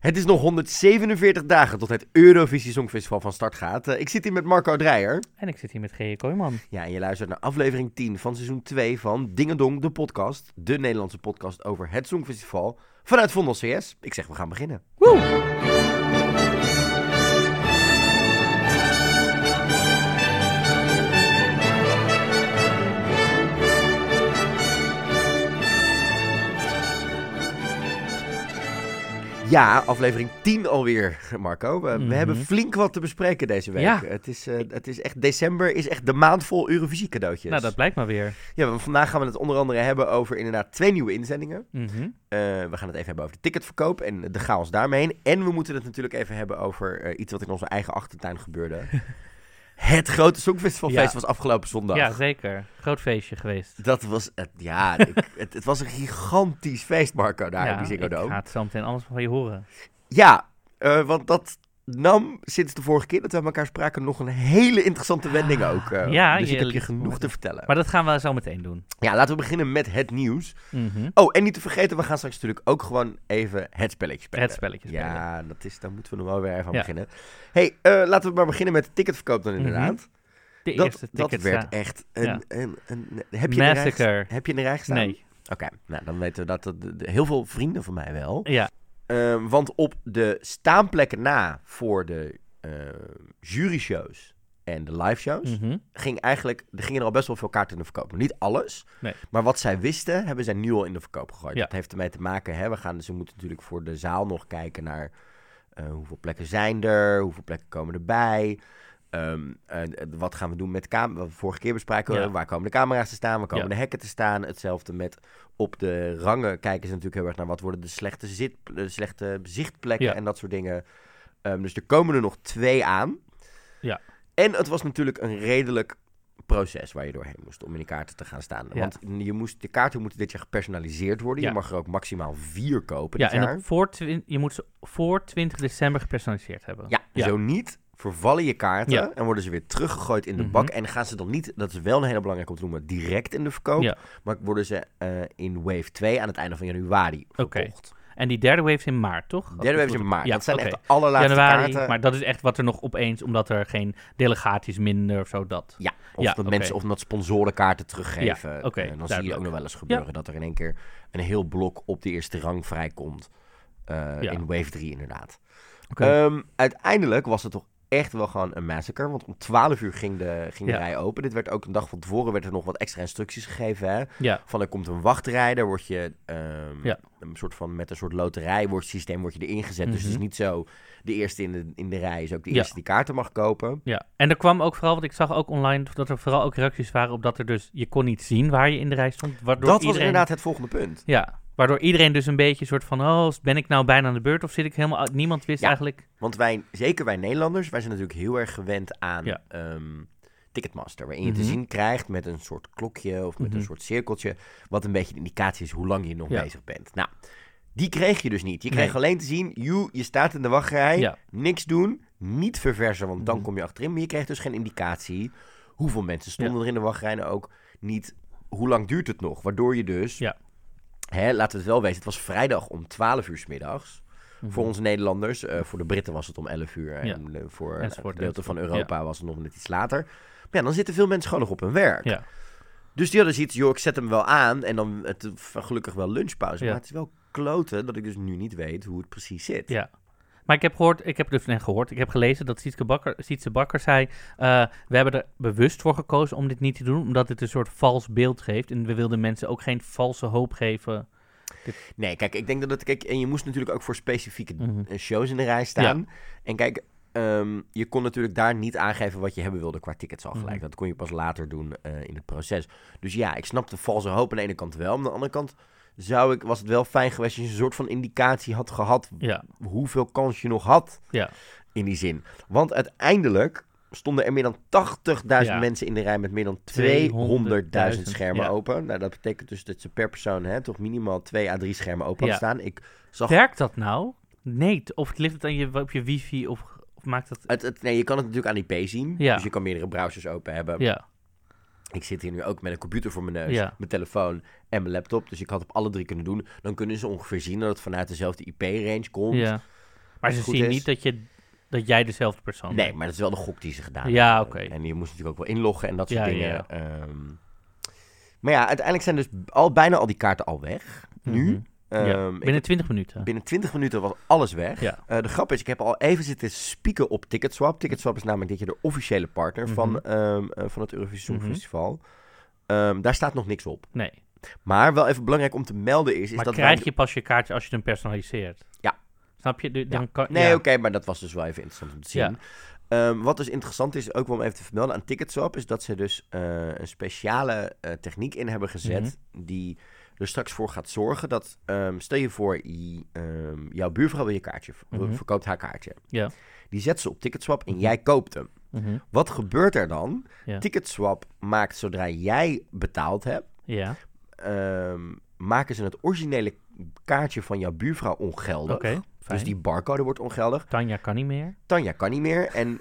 Het is nog 147 dagen tot het Eurovisie Songfestival van start gaat. Eh, ik zit hier met Marco Dreyer. En ik zit hier met G.J. Kooijman. Ja, en je luistert naar aflevering 10 van seizoen 2 van Dingedong, de podcast. De Nederlandse podcast over het Songfestival vanuit Vondel CS. Ik zeg, we gaan beginnen. Ja, aflevering 10 alweer, Marco. We, we Mhm. hebben flink wat te bespreken deze week. Ja. Het, is, eh, het is echt, december is echt de maand vol Eurovisie cadeautjes. Nou, dat blijkt maar weer. Ja, want vandaag gaan we het onder andere hebben over inderdaad twee nieuwe inzendingen. Mhm. Eh, we gaan het even hebben over de ticketverkoop en de chaos daarmee. En we moeten het natuurlijk even hebben over eh, iets wat in onze eigen achtertuin gebeurde. het grote Songfestivalfeest Ja. was afgelopen zondag. Ja, zeker. Groot feestje geweest. Dat was, het, ja, ik- het, het was een gigantisch feest, Marco, daar ja, in die Ziggo ik Dome. ga het zo meteen alles van je horen. Ja, eh, want dat nam sinds de vorige keer dat we met elkaar spraken nog een hele interessante wending ook. eh. Ja, dus ik heb je genoeg te vertellen. Maar dat gaan we zo meteen doen. Ja, laten we beginnen met het nieuws. Mhm. Oh, en niet te vergeten, we gaan straks natuurlijk ook gewoon even het spelletje spelen. Het spelletje spelen. Ja, dat is, daar moeten we nog wel weer even aan Ja. beginnen. hey, eh, laten we maar beginnen met de ticketverkoop dan inderdaad. De Dat, eerste dat tickets. werd ja. echt een... Ja. een, een, heb, je rij, Massacre. heb je in de rij gestaan? Nee. Oké, nou dan weten we dat, dat de- de- heel veel vrienden van mij wel. Ja. Ehm, want op de staanplekken na voor de eh jury-shows en de live-shows... Mhm. ging eigenlijk, er gingen er al best wel veel kaarten in de verkoop. Niet alles, Nee. maar wat zij wisten, hebben zij nu al in de verkoop gegooid. Ja. Dat heeft ermee te maken, hè, we gaan, ze moeten natuurlijk voor de zaal nog kijken naar eh, hoeveel plekken zijn er, hoeveel plekken komen erbij. Ehm, en, eh, wat gaan we doen met camera's? We vorige keer bespraken, Ja. waar komen de camera's te staan, waar komen Ja. de hekken te staan. Hetzelfde met op de rangen kijken ze natuurlijk heel erg naar wat worden de slechte, zit, de slechte zichtplekken Ja. en dat soort dingen. Ehm, dus er komen er nog twee aan. Ja. En het was natuurlijk een redelijk proces waar je doorheen moest om in die kaarten te gaan staan. Want je moest, de kaarten moeten dit jaar gepersonaliseerd worden. Je mag er ook maximaal vier kopen Ja, dit en jaar. voor je moet ze voor 20 december gepersonaliseerd hebben. Ja. zo niet vervallen je kaarten Ja. en worden ze weer teruggegooid in de Mhm. bak. En gaan ze dan niet, dat is wel een hele belangrijke om te noemen, direct in de verkoop. Ja. Maar worden ze eh, in wave 2 aan het einde van januari verkocht. En die derde wave is in maart, toch? De derde wave is in maart. Ja, dat zijn echt de allerlaatste Januari, kaarten. maar dat is echt wat er nog opeens, omdat er geen delegaties minder of zo, dat. Ja, of Ja, dat mensen of dat sponsoren kaarten teruggeven. Ja, oké, Eh, dan zie je ook nog wel eens gebeuren dat er in één keer een heel blok op de eerste rang vrijkomt. Ja. In wave 3 inderdaad. Ehm, uiteindelijk was het toch echt wel gewoon een massacre. Want om 12 uur ging de, ging de Ja. rij open. Dit werd ook een dag van tevoren werd er nog wat extra instructies gegeven. Hè? ja, Van er komt een wachtrijder, word je ehm, Ja. een soort van met een soort loterij wordt systeem word je erin gezet. Dus het is Mhm. niet zo de eerste in de, in de rij is ook de eerste die kaarten mag kopen. ja. En er kwam ook vooral, want ik zag ook online dat er vooral ook reacties waren op dat er dus, je kon niet zien waar je in de rij stond. Waardoor dat was inderdaad het volgende punt. Ja, waardoor iedereen dus een beetje soort van, oh, ben ik nou bijna aan de beurt of zit ik helemaal, niemand wist Ja. eigenlijk. Want wij, zeker wij Nederlanders, wij zijn natuurlijk heel erg gewend aan Ja. ehm, Ticketmaster. Waarin je te Mhm. zien krijgt met een soort klokje of met een Mhm. soort cirkeltje. Wat een beetje de indicatie is hoe lang je nog Ja. bezig bent. Nou, die kreeg je dus niet. Je kreeg Nee. alleen te zien, you, je staat in de wachtrij, Ja. niks doen, niet verversen, want dan Mhm. kom je achterin. Maar je kreeg dus geen indicatie hoeveel mensen stonden er in de wachtrij. En ook niet hoe lang duurt het nog. Waardoor je dus. Hè, laten we het wel weten, het was vrijdag om 12 uur 's middags. Mhm. Voor onze Nederlanders. eh, voor de Britten was het om 11 uur. Ja. En voor het gedeelte van. Europa was het nog net iets later. Maar ja, dan zitten veel mensen gewoon nog op hun werk. Ja. Dus die hadden zoiets, joh, ik zet hem wel aan. En dan het, gelukkig wel lunchpauze. Maar het is wel kloten dat ik dus nu niet weet hoe het precies zit. Ja. Maar ik heb gehoord, ik heb dus net gehoord, ik heb gelezen dat Bakker, Sietse Bakker zei, eh, we hebben er bewust voor gekozen om dit niet te doen, omdat het een soort vals beeld geeft. En we wilden mensen ook geen valse hoop geven. Nee, kijk, ik denk dat het... Kijk, en je moest natuurlijk ook voor specifieke Mhm. eh, shows in de rij staan. En kijk, ehm, je kon natuurlijk daar niet aangeven wat je hebben wilde qua tickets al gelijk. Mhm. Dat kon je pas later doen eh, in het proces. Dus ja, ik snap de valse hoop aan de ene kant wel. Aan de andere kant zou ik, was het wel fijn geweest als je een soort van indicatie had gehad Ja, hoeveel kans je nog had ja, in die zin. Want uiteindelijk stonden er meer dan 80.000 Ja. mensen in de rij met meer dan 200.000 200.000 schermen open. Nou, dat betekent dus dat ze per persoon hè, toch minimaal 2 à 3 schermen open hadden staan. Ik zag Werkt dat nou? Nee, of ligt het aan je, op je wifi of, of maakt dat... Het, het- nee, je kan het natuurlijk aan IP zien. Dus je kan meerdere browsers open hebben. Ja, Ik zit hier nu ook met een computer voor mijn neus, Ja. mijn telefoon en mijn laptop. Dus ik had op alle drie kunnen doen. Dan kunnen ze ongeveer zien dat het vanuit dezelfde IP-range komt. ja. Maar ze zien is. niet dat, je, dat jij dezelfde persoon Nee, bent. maar dat is wel de gok die ze gedaan Ja, hebben. oké. En je moest natuurlijk ook wel inloggen en dat soort Ja, ja, dingen. ja. Ehm, maar ja, uiteindelijk zijn dus al, bijna al die kaarten al weg. Nu. Ja, Ehm, Binnen 20 minuten. Binnen 20 minuten was alles weg. Ja. Eh, de grap is, ik heb al even zitten spieken op Ticketswap. Ticketswap is namelijk dit jaar de officiële partner Mhm. van, ehm, eh, van het Eurovisie Mhm. Songfestival. Ehm, daar staat nog niks op. Nee. Maar wel even belangrijk om te melden is, is maar dat krijg wij- je pas je kaartje als je hem personaliseert? Ja. Snap je? Dan kan, Nee, oké, maar dat was dus wel even interessant om te zien. Wat dus interessant is, ook wel om even te vermelden aan Ticketswap, is dat ze dus eh, een speciale techniek in hebben gezet Mhm. die er straks voor gaat zorgen dat, ehm, stel je voor, ehm, jouw buurvrouw wil je kaartje, Mhm. verkoopt haar kaartje. Ja. Die zet ze op Ticketswap en Mhm. jij koopt hem. Mhm. Wat gebeurt er dan? Ja. Ticketswap maakt zodra jij betaald hebt, Ja, ehm, maken ze het originele kaartje van jouw buurvrouw ongeldig. Dus die barcode wordt ongeldig. Tanja kan niet meer. Tanja kan niet meer. En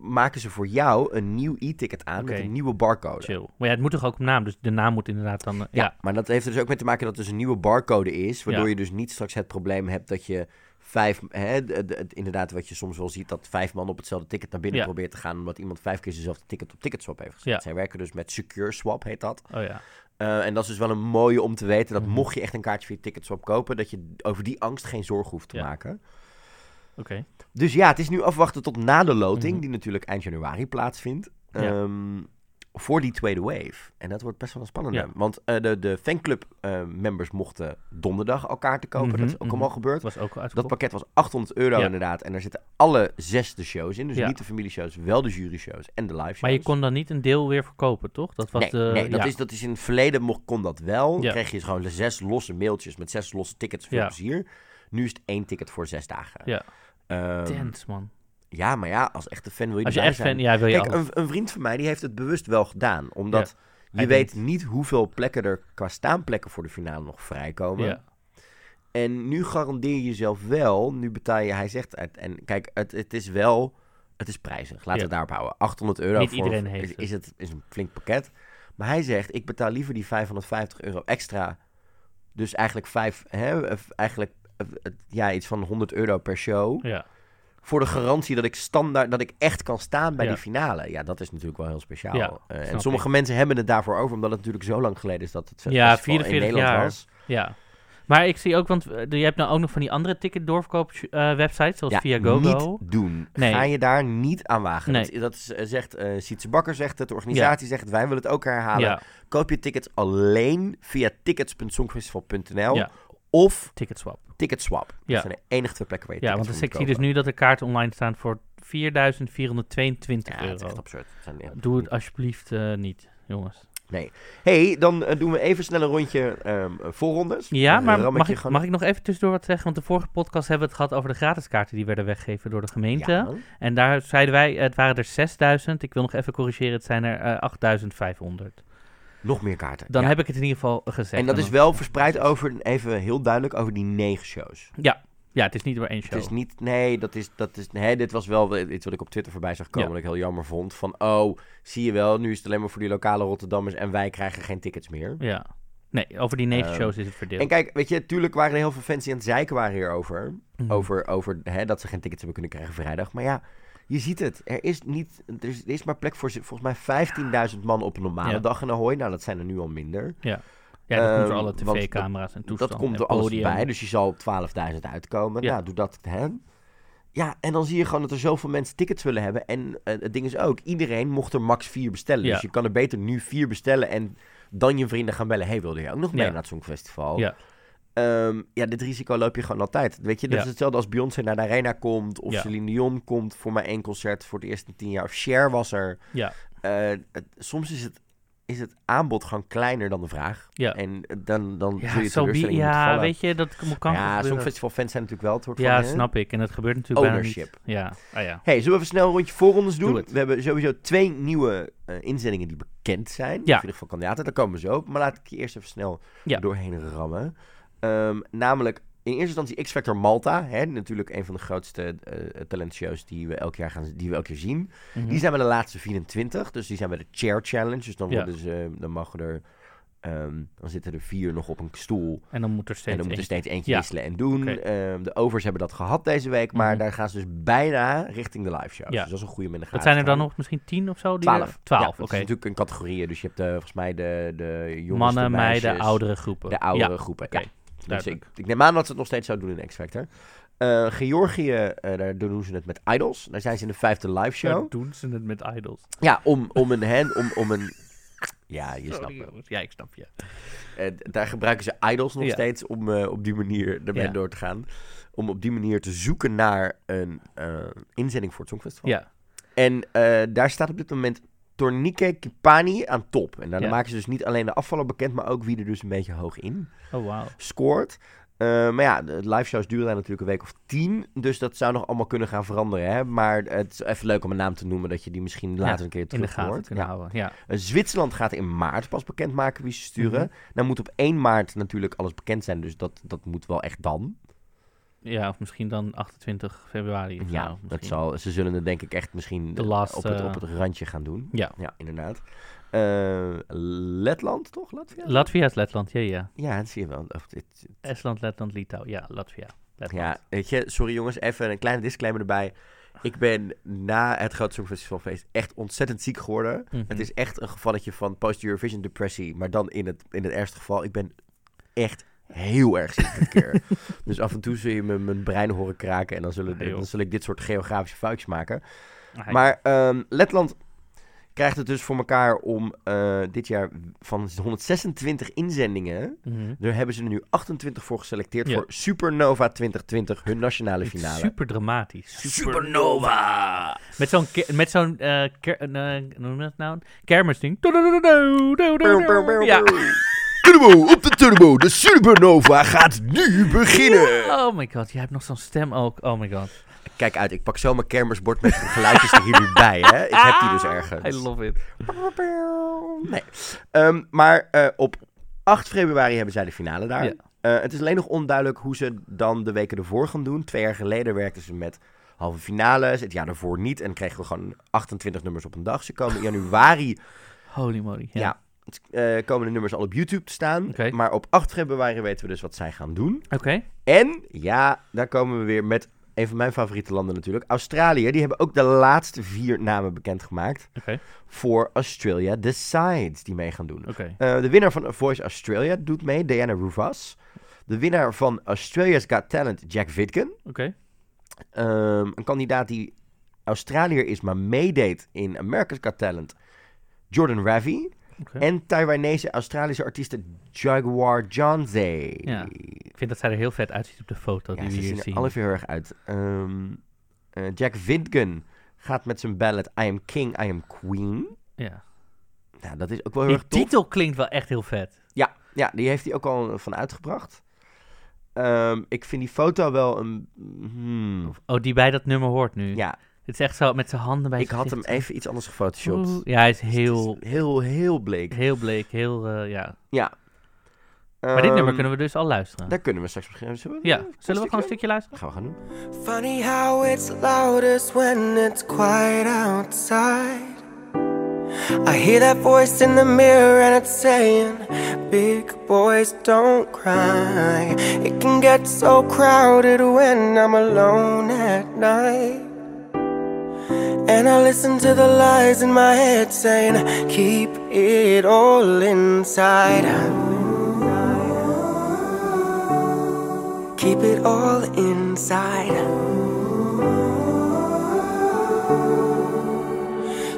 maken ze voor jou een nieuw e-ticket aan met een nieuwe barcode. Chill. Maar ja, het moet toch ook op naam, dus de naam moet inderdaad dan... eh, Ja, ja. maar dat heeft er dus ook mee te maken dat het dus een nieuwe barcode is. Waardoor Ja. je dus niet straks het probleem hebt dat je vijf... Hè, de- de- het- inderdaad, wat je soms wel ziet, dat vijf man op hetzelfde ticket naar binnen Ja. probeert te gaan... omdat iemand vijf keer dezelfde ticket op Ticketswap heeft gezet. Ja. Zij werken dus met Secure Swap, heet dat. Oh ja. Eh, en dat is dus wel een mooie om te weten... dat Mhm. mocht je echt een kaartje via Ticketswap kopen... dat je over die angst geen zorg hoeft te Ja. maken. Dus ja, het is nu afwachten tot na de loting, Mhm. die natuurlijk eind januari plaatsvindt. Ja. ehm, voor die tweede wave. En dat wordt best wel een spannende. Ja. Want eh, de, de fanclub eh, members mochten donderdag al kaarten kopen. Mhm, Dat is ook mhm. allemaal gebeurd. Dat was ook al Dat pakket was 800 euro Ja. inderdaad. En daar zitten alle zes de shows in. Dus Ja. niet de familieshows, wel de jury-shows en de live-shows. Maar je kon dan niet een deel weer verkopen, toch? Dat was nee, de... nee dat, is, dat is in het verleden mocht, kon dat wel. Dan kreeg je dus gewoon zes losse mailtjes met zes losse tickets. Veel Ja. plezier. Nu is het één ticket voor zes dagen. Ja. Tens, man. ja, maar ja, als echte fan wil je Als je echt fan... Ja, wil je Kijk, een, een vriend van mij die heeft het bewust wel gedaan. Omdat je weet niet hoeveel plekken er qua staanplekken voor de finale nog vrijkomen. Ja. En nu garandeer je jezelf wel, nu betaal je, hij zegt, en kijk, het, het is wel, het is prijzig. Laten we het daarop houden. 800 euro Niet voor, iedereen heeft is, het. is, het, is een flink pakket. Maar hij zegt, ik betaal liever die 550 euro extra. Dus eigenlijk vijf, hè, eigenlijk, ja, iets van 100 euro per show. Ja. Voor de garantie dat ik standaard, dat ik echt kan staan bij Ja. die finale. Ja, dat is natuurlijk wel heel speciaal. Ja, Eh, en sommige mensen hebben het daarvoor over, omdat het natuurlijk zo lang geleden is dat het Ja, festival 44 in Nederland jaar. was. Ja. Maar ik zie ook, want eh, je hebt nou ook nog van die andere ticket doorverkoop eh, websites, zoals Ja, via GoGo. niet doen. Nee. Ga je daar niet aan wagen. Nee. Dat, dat is, zegt Sietse Bakker, zegt het, de organisatie zegt het, wij willen het ook herhalen. Ja, Koop je tickets alleen via tickets.songfestival.nl of Ticketswap. Ticketswap. Ja. Dat zijn de enige twee plekken waar je Ja, want dus ik zie dus nu dat de kaarten online staan voor 4.422 Ja, euro. echt absurd. Het zijn echt- Doe het alsjeblieft eh, niet, jongens. hey, dan eh, doen we even snel een rondje ehm voorrondes. Ja, maar mag ik, gewoon- mag ik nog even tussendoor wat zeggen? Want de vorige podcast hebben we het gehad over de gratis kaarten die werden weggegeven door de gemeente. Ja. En daar zeiden wij, het waren er 6000. Ik wil nog even corrigeren, het zijn er eh 8500. Nog meer kaarten. Dan Ja. heb ik het in ieder geval gezegd. En dat is wel verspreid over, even heel duidelijk, over die negen shows. Ja, ja het is niet maar één show. Het is niet, nee, dat is, dat is, nee, dit was wel iets wat ik op Twitter voorbij zag komen, Ja. wat ik heel jammer vond. Van, oh, zie je wel, nu is het alleen maar voor die lokale Rotterdammers en wij krijgen geen tickets meer. Ja. Nee, over die negen Ehm, shows is het verdeeld. En kijk, weet je, tuurlijk waren er heel veel fans die aan het zeiken waren hierover. Mhm. Over, over hè, dat ze geen tickets hebben kunnen krijgen vrijdag. Maar ja, je ziet het. Er is, niet, er is, er is maar plek voor volgens mij 15.000 man op een normale Ja. dag in Ahoy. Nou, dat zijn er nu al minder. Ja, dat komt door Ehm, alle tv-camera's en toestanden. dat komt er alles bij. Dus je zal op 12.000 uitkomen. Ja. Nou, doe dat. Hè? Ja, en dan zie je gewoon dat er zoveel mensen tickets willen hebben. En eh, het ding is ook, iedereen mocht er max vier bestellen. Ja. Dus je kan er beter nu vier bestellen en dan je vrienden gaan bellen. hey, wilde je ook nog mee Ja. naar het Songfestival? Ja. Ehm, ja, dit risico loop je gewoon altijd. Weet je, dat Ja. is hetzelfde als Beyoncé naar de Arena komt. Of Ja. Celine Dion komt voor maar één concert voor het eerste tien jaar. Of Cher was er. Ja. Eh, het- soms is het, is het aanbod gewoon kleiner dan de vraag. Ja. En dan, dan zul Ja, je zo teleurstelling moeten ja vallen. weet je, dat kan ja. Songfestival-fans zijn natuurlijk wel het soort Ja, van... snap ik. En dat gebeurt natuurlijk bijna Ownership. niet. Ja, ah, ja. Hey, zullen we even snel een rondje voorrondes doen? Doe. We hebben sowieso twee nieuwe eh, inzendingen die bekend zijn. Of in ieder geval kandidaten, daar komen we zo op. Maar laat ik je eerst even snel Ja. doorheen rammen. Ehm, namelijk in eerste instantie X-Factor Malta. Hè, natuurlijk een van de grootste eh talentshows die we elk jaar, gaan, die we elk jaar zien. Mhm. Die zijn bij de laatste 24, dus die zijn bij de Chair Challenge. Dus dan, Ja. worden ze, dan mogen er Ehm, dan zitten er vier nog op een stoel. En dan moet er steeds en dan moet er steeds eentje Ja. wisselen en doen. Ehm, de overs hebben dat gehad deze week, maar Mhm. daar gaan ze dus bijna richting de live show. Ja. Dus dat is een goede de Wat zijn er dan nog misschien tien of zo? die Twaalf. Twaalf, Ja, oké. is natuurlijk een categorieën. Dus je hebt de, volgens mij de, de jongens, Mannen, de meisjes, meiden, oudere groepen. De oudere Ja, groepen. oké. Dus ik, neem aan dat ze het nog steeds zo doen in X Factor. Eh, Georgië, eh, daar doen ze het met Idols. Daar zijn ze in de vijfde live show. Daar doen ze het met idols. Ja, om, om een hen, om, om een... Ja, je snapt Sorry, het. Ja, ik snap je. Eh, daar gebruiken ze idols nog Ja. steeds om eh, op die manier ermee Ja. door te gaan. Om op die manier te zoeken naar een eh, inzending voor het Songfestival. Ja, En eh, daar staat op dit moment Tornike Kipani aan top. En daarna Ja. maken ze dus niet alleen de afvaller bekend, maar ook wie er dus een beetje hoog in oh wauw. scoort. Eh, maar ja, de live shows duren natuurlijk een week of tien. Dus dat zou nog allemaal kunnen gaan veranderen. Hè? Maar het is even leuk om een naam te noemen, dat je die misschien later Ja, een keer In de terug gaten hoort. kunnen Ja. houden. Ja. Eh, Zwitserland gaat in maart pas bekendmaken wie ze sturen. Mhm. Nou moet op 1 maart natuurlijk alles bekend zijn, dus dat, dat moet wel echt dan. Ja, of misschien dan 28 februari. of ja, dat zal, ze zullen het denk ik echt misschien De eh, last, op, het, op het randje gaan doen. Ja. Ja, inderdaad. Eh, Letland, toch? Latvia? Latvia is Letland, ja, ja. ja, dat zie je wel. Of dit- Estland, Letland, Litouwen. Ja, Latvia. Letland. Ja, weet je, sorry jongens, even een kleine disclaimer erbij. Ik ben na het Grote Songfestivalfeest echt ontzettend ziek geworden. Mhm. Het is echt een gevalletje van post-Eurovision depressie, maar dan in het, in het ergste geval. Ik ben echt heel erg ziek keer. dus af en toe zul je me mijn brein horen kraken en dan, zullen, dan zul ik dit soort geografische foutjes maken. Ah, Maar ehm, Letland krijgt het dus voor elkaar om eh, dit jaar van 126 inzendingen... mhm. Daar hebben ze er nu 28 voor geselecteerd Ja. voor Supernova 2020, hun nationale finale. Super dramatisch. Supernova! Met zo'n met zo'n ker- hoe noem je dat nou? Kermisding. Ja. Turbo op de turbo, de Supernova gaat nu beginnen. Oh my god, jij hebt nog zo'n stem ook. Oh my god. Kijk uit, ik pak zo mijn kermisbord met geluidjes er hier nu bij, hè. Ik heb die dus ergens. I love it. Nee. Ehm, maar eh, op 8 februari hebben zij de finale daar. Ja. Eh, het is alleen nog onduidelijk hoe ze dan de weken ervoor gaan doen. Twee jaar geleden werkten ze met halve finales. Het jaar daarvoor niet. En kregen we gewoon 28 nummers op een dag. Ze komen in januari Holy moly. Ja. Ja. Eh, komen de nummers al op YouTube te staan. Maar op 8 februari weten we dus wat zij gaan doen. Oké. En ja, daar komen we weer met een van mijn favoriete landen natuurlijk. Australië. Die hebben ook de laatste vier namen bekendgemaakt. Oké. Voor Australia Decides die mee gaan doen. Eh, de winnaar van Voice Australia doet mee, Diana Rouvas. De winnaar van Australia's Got Talent, Jack Vidgen. Ehm, een kandidaat die Australiër is, maar meedeed in America's Got Talent, Jordan Ravi. En Taiwanese Australische artieste Jaguar Jonze. Ja. Ik vind dat zij er heel vet uitziet op de foto Ja, die ze we zien hier er zien. alle veel heel erg uit. Ehm, eh, Jack Vidgen gaat met zijn ballad I Am King, I Am Queen. Ja. Nou, dat is ook wel heel Die erg tof. titel klinkt wel echt heel vet. Ja, ja, die heeft hij ook al van uitgebracht. Ehm, ik vind die foto wel een... hmm, Oh, die bij dat nummer hoort nu. ja, Het is echt zo met zijn handen bij ik had hem even iets anders gefotoshopt. Oeh, Ja, hij is Dus het heel, is heel, heel bleek. heel bleek. Heel, eh, ja. Ja. Maar dit nummer kunnen we dus al luisteren. Daar kunnen we straks beginnen. Zullen we, Ja. een Zullen we gewoon een stukje? stukje luisteren? Gaan we gaan doen. Funny how it's loudest when it's quiet outside. I hear that voice in the mirror and it's saying, Big boys don't cry. It can get so crowded when I'm alone at night. And I listen to the lies in my head saying, Keep it all inside. Keep it all inside.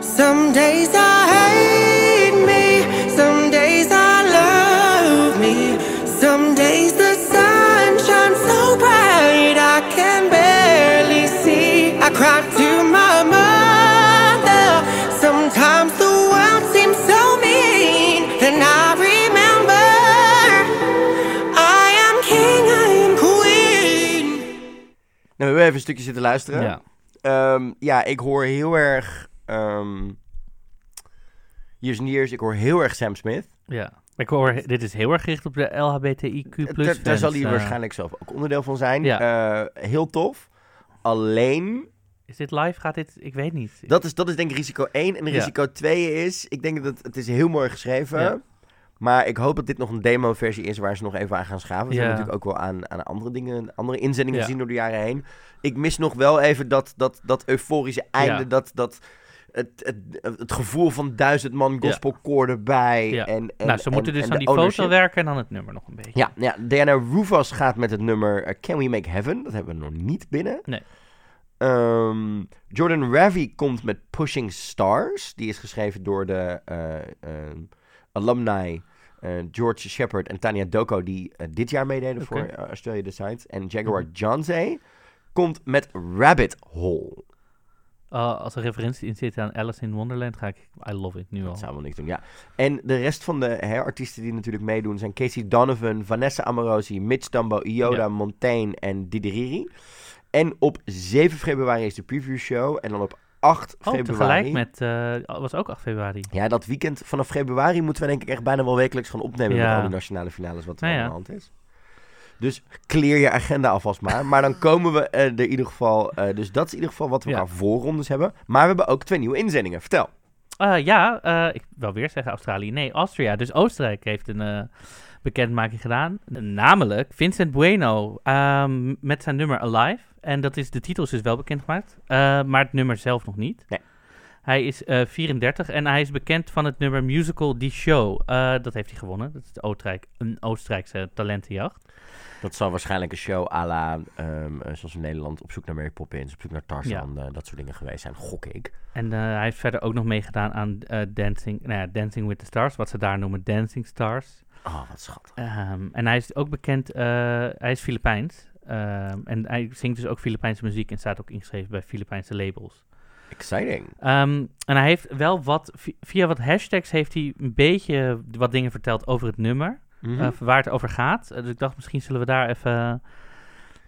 Some days I hate we hebben even een stukje zitten luisteren. Ja. Ehm, ja, ik hoor heel erg... ehm years and Years, ik hoor heel erg Sam Smith. Ja. Ik hoor, dit is heel erg gericht op de LHBTIQ+. Daar- daar zal hij eh. waarschijnlijk zelf ook onderdeel van zijn. Ja. Eh, heel tof. Alleen, Is dit live? Gaat dit? Ik weet niet. dat is, dat is denk ik risico 1. En Ja. risico 2 is, ik denk dat het, het is heel mooi geschreven. Ja. Maar ik hoop dat dit nog een demo-versie is waar ze nog even aan gaan schaven. We Ja. hebben natuurlijk ook wel aan, aan andere dingen, andere inzendingen Ja. gezien door de jaren heen. Ik mis nog wel even dat, dat, dat euforische einde, Ja. dat, dat het, het, het gevoel van duizend man gospelkoor erbij. Ja. En, en, nou, ze moeten en- dus aan die foto werken en dan het nummer nog een beetje. Ja, ja, Diana Rufus gaat met het nummer eh, Can We Make Heaven. Dat hebben we nog niet binnen. Nee. Ehm, Jordan Ravi komt met Pushing Stars. Die is geschreven door de eh, ehm, alumni George Shepard en Tanya Doko... die eh, dit jaar meededen voor eh, Australia Decides. En Jaguar Johnsay komt met Rabbit Hole. Uh, als er referentie in zit aan Alice in Wonderland, ga ik... I love it, nu al. Dat zou wel niks doen, ja. En de rest van de hè, artiesten die natuurlijk meedoen zijn Casey Donovan, Vanessa Amorosi, Mitch Dumbo, Ioda, Ja. Montaigne en Dideriri. En op 7 februari is de preview show. En dan op 8 Oh, februari... tegelijk met... eh was ook 8 februari. Ja, dat weekend vanaf februari moeten we denk ik echt bijna wel wekelijks gaan opnemen Ja. met al die nationale finales wat er Nou aan de hand is. Dus clear je agenda alvast maar. Maar dan komen we eh, er in ieder geval... eh, dus dat is in ieder geval wat we Ja. qua voorrondes hebben. Maar we hebben ook twee nieuwe inzendingen. Vertel. Ja, ik wil weer zeggen Australië. Nee, Austria. Dus Oostenrijk heeft een bekendmaking gedaan. Namelijk Vincent Bueno ehm, met zijn nummer Alive. En dat is, de titel is dus wel bekendgemaakt, eh, maar het nummer zelf nog niet. Nee. Hij is eh, 34 en hij is bekend van het nummer Musical Die Show. Eh, dat heeft hij gewonnen. Dat is de Oostenrijk, een Oostenrijkse talentenjacht. Dat zal waarschijnlijk een show à la, ehm, eh, zoals in Nederland, op zoek naar Mary Poppins, op zoek naar Tarzan, dat soort dingen geweest zijn, gok ik. En hij heeft verder ook nog meegedaan aan Dancing, nou ja, Dancing with the Stars, wat ze daar noemen Dancing Stars. Oh, wat schattig. Ehm, en hij is ook bekend, hij is Filipijns. Ehm, en hij zingt dus ook Filipijnse muziek en staat ook ingeschreven bij Filipijnse labels. Exciting. Ehm, en hij heeft wel wat, vi- via wat hashtags heeft hij een beetje wat dingen verteld over het nummer. Mhm. eh, waar het over gaat. Eh, dus ik dacht, misschien zullen we daar even...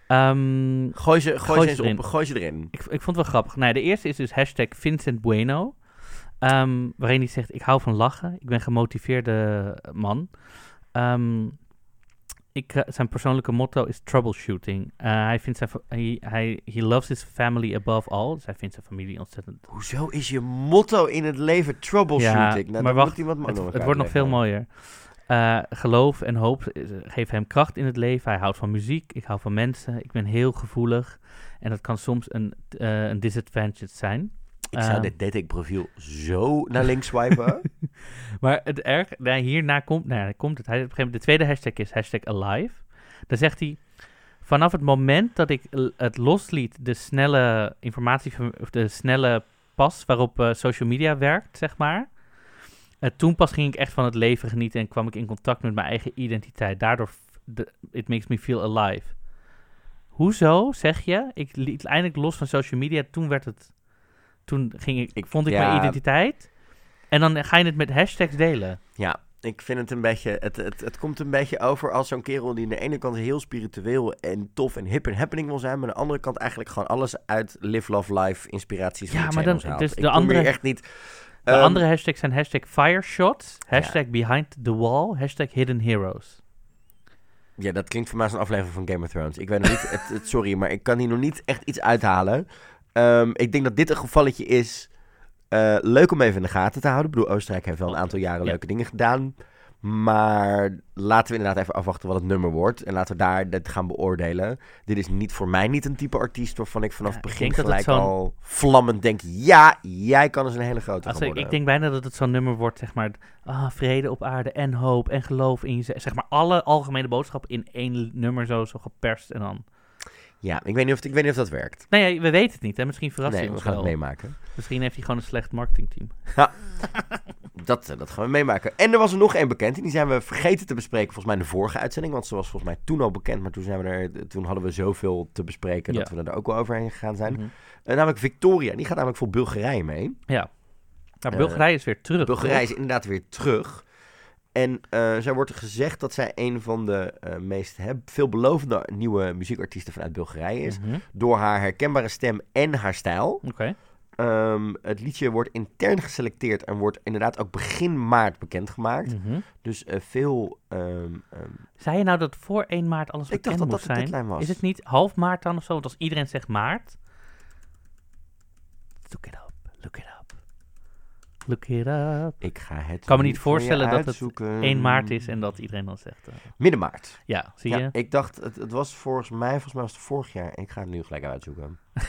ehm, gooi ze, gooi gooi ze ze eens erin. op, gooi ze erin. ik, ik vond het wel grappig. Nou, de eerste is dus hashtag Vincent Bueno. waarin hij zegt, ik hou van lachen. Ik ben gemotiveerde man. Ehm, ik, eh, zijn persoonlijke motto is troubleshooting. Eh, hij vindt zijn... Hij, hij, he loves his family above all. Dus hij vindt zijn familie ontzettend... Hoezo is je motto in het leven troubleshooting? Ja, nou, maar wacht, iemand Het, het wordt nog veel mooier. Eh, geloof en hoop geven hem kracht in het leven. Hij houdt van muziek. Ik hou van mensen. Ik ben heel gevoelig. En dat kan soms een, een disadvantage zijn. Ik zou Ehm. dit datingprofiel zo naar links swipen. Maar het erg, nou, hierna komt, nou, komt het. Hij, op een gegeven moment, de tweede hashtag is hashtag alive. Daar zegt hij, vanaf het moment dat ik het losliet, de snelle informatie, of de snelle pas waarop eh, social media werkt, zeg maar. eh, toen pas ging ik echt van het leven genieten en kwam ik in contact met mijn eigen identiteit. Daardoor, de, it makes me feel alive. Hoezo, zeg je? Ik liet eindelijk los van social media, toen werd het, toen ging ik, Ik- vond ik ja. mijn identiteit. En dan ga je het met hashtags delen. ja, ik vind het een beetje... Het, het, het komt een beetje over als zo'n kerel die aan de ene kant heel spiritueel en tof en hip en happening wil zijn. Maar aan de andere kant eigenlijk gewoon alles uit Live, Love, Life inspiraties Ja, maar dan- haalt. dus de andere- echt niet... De Ehm, andere hashtags zijn hashtag fireshots, hashtag behind the wall, hashtag hidden heroes. Ja, dat klinkt voor mij als een aflevering van Game of Thrones. Ik weet nog niet, het, het- sorry, maar ik kan hier nog niet echt iets uithalen. Ehm, ik denk dat dit een gevalletje is. eh, leuk om even in de gaten te houden. Ik bedoel, Oostenrijk heeft wel een aantal jaren Ja. leuke dingen gedaan. Maar laten we inderdaad even afwachten wat het nummer wordt. En laten we daar dit gaan beoordelen. Dit is niet voor mij niet een type artiest waarvan ik vanaf Ja, het begin dat het gelijk al vlammend denk... Ja, jij kan eens een hele grote Als gaan ik, worden. ik denk bijna dat het zo'n nummer wordt, zeg maar, ah, vrede op aarde en hoop en geloof in jezelf. Zeg maar alle algemene boodschappen in één nummer zo, zo geperst en dan... Ja, ik weet, niet of, ik weet niet of dat werkt. Nee, we weten het niet, hè. Misschien verrast Nee, hij we ons gaan het wel. meemaken. Misschien heeft hij gewoon een slecht marketingteam. Dat, eh, dat gaan we meemaken. En er was er nog één bekend. En die zijn we vergeten te bespreken volgens mij in de vorige uitzending. Want ze was volgens mij toen al bekend. Maar toen, zijn we er, toen hadden we zoveel te bespreken dat Ja. we er ook wel overheen gegaan zijn. Mhm. Eh, namelijk Victoria. Die gaat namelijk voor Bulgarije mee. Ja. Eh, Bulgarije is weer terug. Bulgarije is inderdaad weer terug. En eh zij wordt gezegd dat zij een van de eh, meest hè, veelbelovende nieuwe muziekartiesten vanuit Bulgarije is. Mhm. Door haar herkenbare stem en haar stijl. Oké. Ehm, het liedje wordt intern geselecteerd en wordt inderdaad ook begin maart bekendgemaakt. Mhm. Dus eh, veel. ehm, ehm, Zei je nou dat voor 1 maart alles ik dacht bekend dat dat zijn? was. Is het niet half maart dan of zo? Want als iedereen zegt maart... Look it up, look it up. Ik ga het kan me niet voorstellen dat het uitzoeken. 1 maart is en dat iedereen dan zegt... eh, Midden maart. ja, zie Ja, je? ik dacht, het, het was volgens mij, volgens mij was het vorig jaar. Ik ga het nu gelijk uitzoeken. ik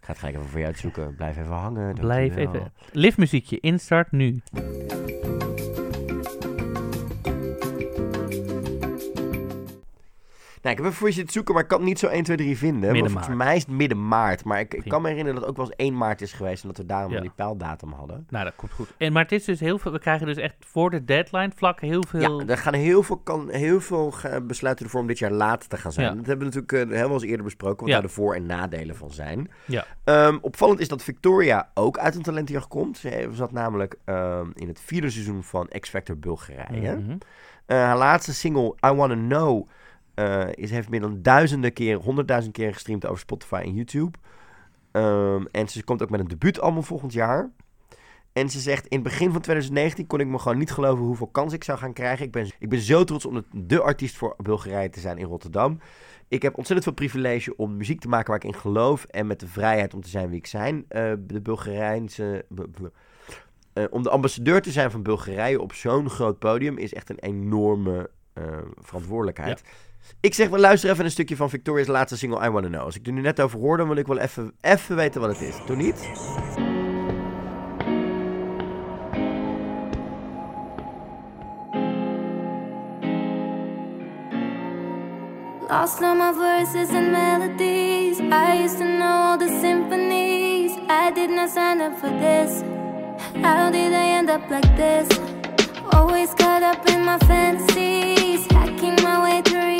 ga het gelijk even voor je uitzoeken. Blijf even hangen. Blijf even. Liftmuziekje, instart nu. Nou, ik heb even voor je zitten zoeken, maar ik kan het niet zo 1, 2, 3 vinden. Midden Volgens mij is het midden maart. Maar ik, kan me herinneren dat het ook wel eens 1 maart is geweest. En dat we daarom Ja. die pijldatum hadden. Nou, dat komt goed. En, maar het is dus heel veel... We krijgen dus echt voor de deadline vlak heel veel... Ja, er gaan heel veel, kan, heel veel ge- besluiten ervoor om dit jaar later te gaan zijn. Ja. Dat hebben we natuurlijk uh, heel wel eens eerder besproken, wat Ja. daar de voor- en nadelen van zijn. Ja. Ehm, opvallend is dat Victoria ook uit een talentjacht komt. Ze zat namelijk ehm, in het vierde seizoen van X Factor Bulgarije. Eh, haar laatste single, I Wanna Know, eh, is, heeft meer dan duizenden keer, honderdduizend keer gestreamd over Spotify en YouTube. Ehm, en ze komt ook met een debuutalbum volgend jaar. En ze zegt, in het begin van 2019 kon ik me gewoon niet geloven hoeveel kans ik zou gaan krijgen. Ik ben, ik ben zo trots om de, artiest voor Bulgarije te zijn in Rotterdam. Ik heb ontzettend veel privilege om muziek te maken waar ik in geloof. En met de vrijheid om te zijn wie ik zijn. Eh, de Bulgarijnse... bu- bu- eh, om de ambassadeur te zijn van Bulgarije op zo'n groot podium is echt een enorme verantwoordelijkheid. Ik zeg, we luisteren even een stukje van Victoria's laatste single I Wanna Know. Als ik er nu net over hoor, dan wil ik wel even, even weten wat het is. Doe niet? Lost all my verses and melodies. I used to know all the symphonies. I did not sign up for this. How did I end up like this? Always caught up in my fantasies. Hacking my way through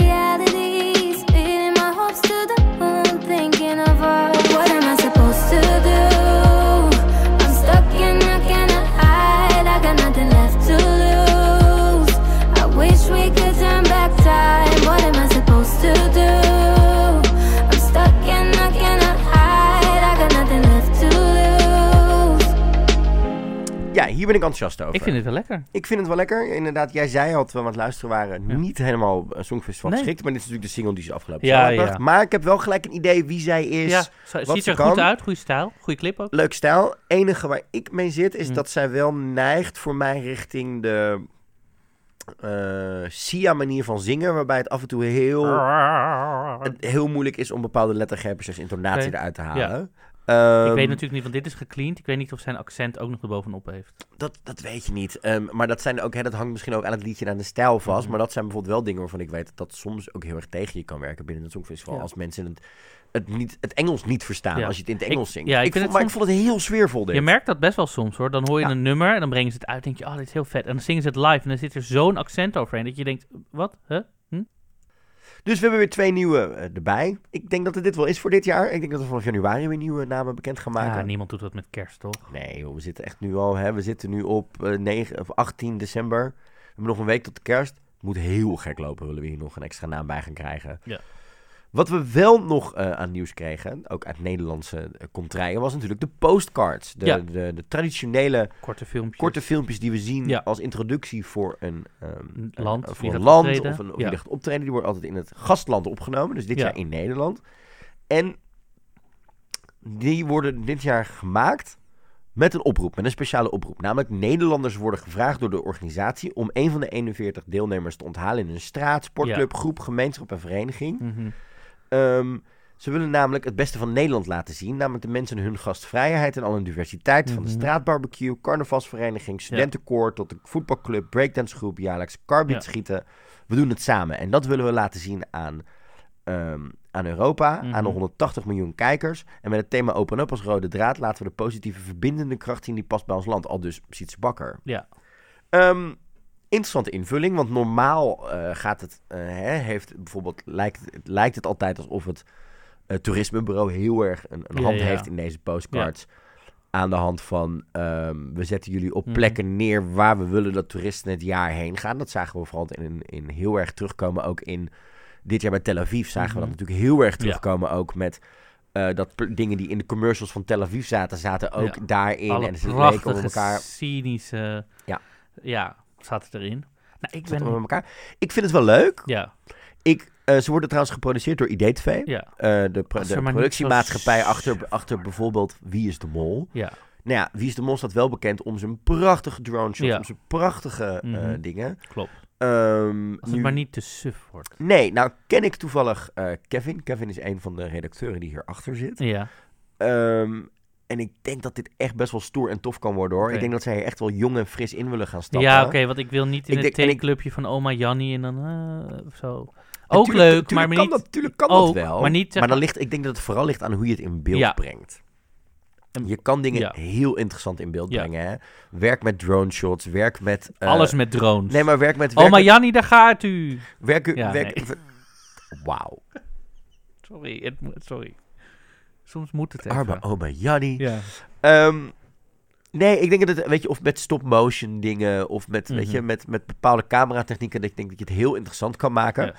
hier ben ik enthousiast over. Ik vind het wel lekker. Ik vind het wel lekker. Inderdaad, jij zei al, terwijl we aan het luisteren waren, Ja. niet helemaal een Songfestival Nee. geschikt. Maar dit is natuurlijk de single die ze afgelopen Ja, ja. Maar ik heb wel gelijk een idee wie zij is. ja, zo- wat ziet er goed uit. Goede stijl. Goede clip ook. Leuk stijl. enige waar ik mee zit, is Hm. dat zij wel neigt voor mij richting de eh Sia-manier van zingen. Waarbij het af en toe heel, heel moeilijk is om bepaalde lettergrepen, zoals intonatie eruit te Ja. Ik Ehm, weet natuurlijk niet, want dit is gecleaned. Ik weet niet of zijn accent ook nog erbovenop heeft. Dat, dat weet je niet. Ehm, maar dat, zijn ook, hè, dat hangt misschien ook aan het liedje en aan de stijl vast. Mhm. Maar dat zijn bijvoorbeeld wel dingen waarvan ik weet dat dat soms ook heel erg tegen je kan werken binnen het Songfestival. Ja. Als mensen het, het, niet, het Engels niet verstaan Ja. als je het in het Ik- Engels zingt. ja, ik ik, vind vond, het maar ik vond het heel sfeervol dit. Je merkt dat best wel soms hoor. Dan hoor je een nummer en dan brengen ze het uit. En denk je, oh, dit is heel vet. En dan zingen ze het live en dan zit er zo'n accent overheen. Dat je denkt, wat? Huh? Dus we hebben weer twee nieuwe eh, erbij. Ik denk dat het dit wel is voor dit jaar. Ik denk dat we vanaf januari weer nieuwe namen bekend gaan maken. Ja, niemand doet dat met kerst, toch? Nee, joh, we zitten echt nu al. Hè, we zitten nu op eh, 9, of 18 december. We hebben nog een week tot de kerst. Het moet heel gek lopen, willen we hier nog een extra naam bij gaan krijgen. Ja. Wat we wel nog eh, aan nieuws kregen, ook uit Nederlandse uh, contraien, was natuurlijk de postcards. De, Ja. de, de traditionele Korte filmpjes. korte filmpjes die we zien Ja. als introductie voor een, ehm, land, voor wie een land optreden. of een of Ja. gaat optreden. Die worden altijd in het gastland opgenomen, dus dit Ja. jaar in Nederland. En die worden dit jaar gemaakt met een oproep, met een speciale oproep. Namelijk Nederlanders worden gevraagd door de organisatie om een van de 41 deelnemers te onthalen in een straat, sportclub, groep, gemeenschap en vereniging. Mhm. Ehm, ze willen namelijk het beste van Nederland laten zien. Namelijk de mensen hun gastvrijheid en al hun diversiteit. Van de Mhm. straatbarbecue, carnavalsvereniging, studentenkoor tot de voetbalclub, breakdancegroep, jaarlijks carbiet Ja. schieten. We doen het samen. En dat willen we laten zien aan, ehm, aan Europa, Mhm. aan de 180 miljoen kijkers. En met het thema Open Up als rode draad laten we de positieve verbindende kracht zien die past bij ons land. Al dus Sietse Bakker. Ja. Ehm, interessante invulling, want normaal eh, gaat het, eh, hè, heeft bijvoorbeeld, lijkt, lijkt het altijd alsof het eh, toerismebureau heel erg een, een Ja, hand ja. heeft in deze postcards. Aan de hand van, ehm, we zetten jullie op Mhm. plekken neer waar we willen dat toeristen het jaar heen gaan. Dat zagen we vooral in, in heel erg terugkomen, ook in dit jaar bij Tel Aviv zagen we dat Mhm. natuurlijk heel erg terugkomen, ook met... dat dingen die in de commercials van Tel Aviv zaten, zaten ook Ja. daarin. En ze leken op elkaar. cynische... Ja. Ja, zaten erin. Nou, ik ben... elkaar. Ik vind het wel leuk. Ja, Ik, eh, ze worden trouwens geproduceerd door IDTV. ja, Eh, de, pro- productiemaatschappij achter, achter bijvoorbeeld Wie is de Mol. ja. Nou ja, Wie is de Mol staat wel bekend om zijn prachtige drone shots, Ja. om zijn prachtige eh, Mhm. dingen. Klopt. Ehm, Als het nu- maar niet te suf wordt. Nee, nou ken ik toevallig Kevin. Kevin is een van de redacteuren die hierachter zit. Ja. Ehm, en ik denk dat dit echt best wel stoer en tof kan worden hoor. Ik denk dat zij er echt wel jong en fris in willen gaan stappen. Ja, oké, want ik wil niet in Ik het denk- ik- theeclubje van oma Jannie en dan of zo. Ook leuk, maar, maar kan niet... Dat, natuurlijk kan ook, dat wel. maar niet, zeg maar dan ligt, ik denk dat het vooral ligt aan hoe je het in beeld Ja. brengt. En- Je kan dingen ja. heel interessant in beeld Ja. brengen. Hè? Werk met drone shots, werk met... eh, Alles met drones. Nee, maar werk met... Werk Jannie, daar gaat u. werk, Ja, werk, nee. Wauw. Sorry, het sorry. Soms moet het even. Arme oma Jannie. Ja. Ehm, nee, ik denk dat het, weet je, of met stop-motion dingen, of met, weet Mhm. je, met, met bepaalde cameratechnieken, dat ik denk dat je het heel interessant kan maken. Ja.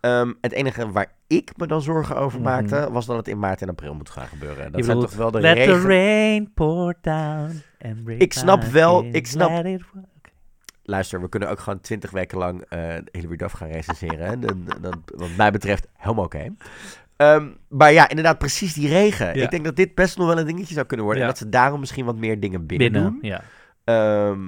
Ehm, het enige waar ik me dan zorgen over Mhm. maakte, was dat het in maart en april moet gaan gebeuren. Dat zijn toch wel de Let regen... the rain pour down and Ik snap wel- ik snap- Luister, we kunnen ook gewoon twintig weken lang eh Hilary Duff gaan recenseren. dan, wat mij betreft, helemaal oké. Ehm, maar ja, inderdaad, precies die regen. Ja. Ik denk dat dit best nog wel een dingetje zou kunnen worden. Ja. En dat ze daarom misschien wat meer dingen binnen, Binnen, doen. ja. Ehm,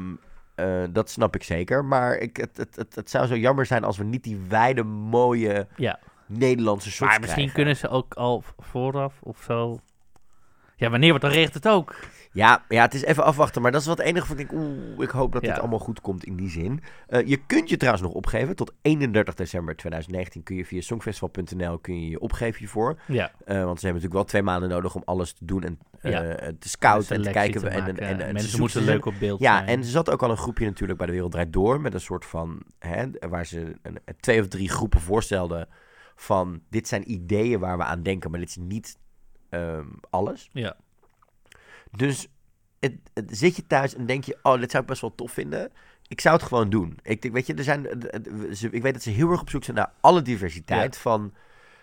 eh, dat snap ik zeker. Maar ik, het, het, het, het zou zo jammer zijn als we niet die wijde, mooie ja. Nederlandse shots Maar misschien krijgen. kunnen ze ook al vooraf of zo... Ja, wanneer? Want dan regent het ook. Ja, ja, het is even afwachten. Maar dat is wat het enige van ik denk, oeh, ik hoop dat Ja. dit allemaal goed komt in die zin. Eh, je kunt je trouwens nog opgeven. Tot 31 december 2019 kun je via songfestival.nl kun je je opgeven hiervoor. Ja. Eh, want ze hebben natuurlijk wel twee maanden nodig om alles te doen en eh, Ja. te scouten en te kijken. te en, en, maken. en, en Mensen te moeten leuk op beeld Ja, zijn. en ze zat ook al een groepje natuurlijk bij de Wereld Draait Door. Met een soort van, hè, waar ze een, twee of drie groepen voorstelden. Van, dit zijn ideeën waar we aan denken, maar dit is niet ehm, alles. Ja. Dus het, het- zit je thuis en denk je, oh, dit zou ik best wel tof vinden. Ik zou het gewoon doen. Ik, denk, weet je, er zijn, eh, eh, ze- ik weet dat ze heel erg op zoek zijn naar alle diversiteit. Van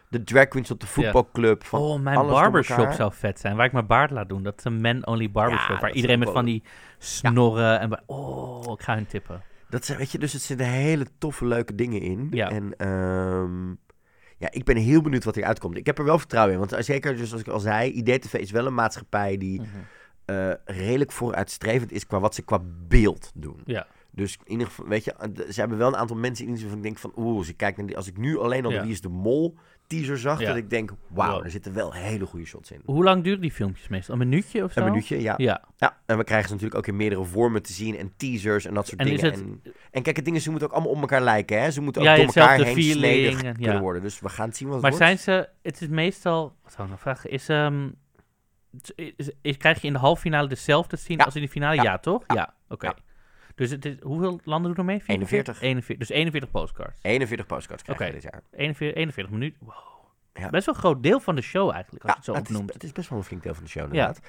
de drag queens tot de voetbalclub. Van Oh, mijn barbershop zou vet zijn. Waar ik mijn baard laat doen. Dat is een man-only barbershop. Ja, waar iedereen met van die snorren en... Oh, ik ga hun tippen. Dat zijn, weet je, dus het zitten hele toffe, leuke dingen in. Ja. En ehm, ja, ik ben heel benieuwd wat eruit komt. Ik heb er wel vertrouwen in. Want zeker, dus zoals ik al zei, IDTV is wel een maatschappij die Mhm. eh, redelijk vooruitstrevend is qua wat ze qua beeld doen. Ja. Dus in ieder geval, weet je, eh, ze hebben wel een aantal mensen in die van ik denk van, oeh, ze kijken naar die, als ik nu alleen al Ja. Wie is de Mol teaser zag, Ja. dat ik denk, wauw, Wow. er zitten wel hele goede shots in. Hoe lang duren die filmpjes meestal? Een minuutje of zo? Een minuutje, ja. Ja. Ja, en we krijgen ze natuurlijk ook in meerdere vormen te zien en teasers en dat soort En is dingen. het- En, en kijk, het dingen, ze moeten ook allemaal op elkaar lijken, hè. Ze moeten ook Ja, door elkaar heen feeling snedig en- kunnen worden. Dus we gaan het zien wat het Maar wordt. zijn ze... Het is meestal... Wat zou ik nog vragen? Is... ehm, is, is- krijg je in de halve finale dezelfde te zien Ja. als in de finale? Ja, Ja. toch? Ja. Ja, oké. Ja. Dus het is, hoeveel landen doen er mee? 41. 41. Dus 41 postcards. 41 postcards krijgen we dit jaar. 41, 41 minuten. Wow. Ja. Best wel een groot deel van de show eigenlijk, als Ja, je het zo het, is, opnoemt. het is best wel een flink deel van de show, inderdaad.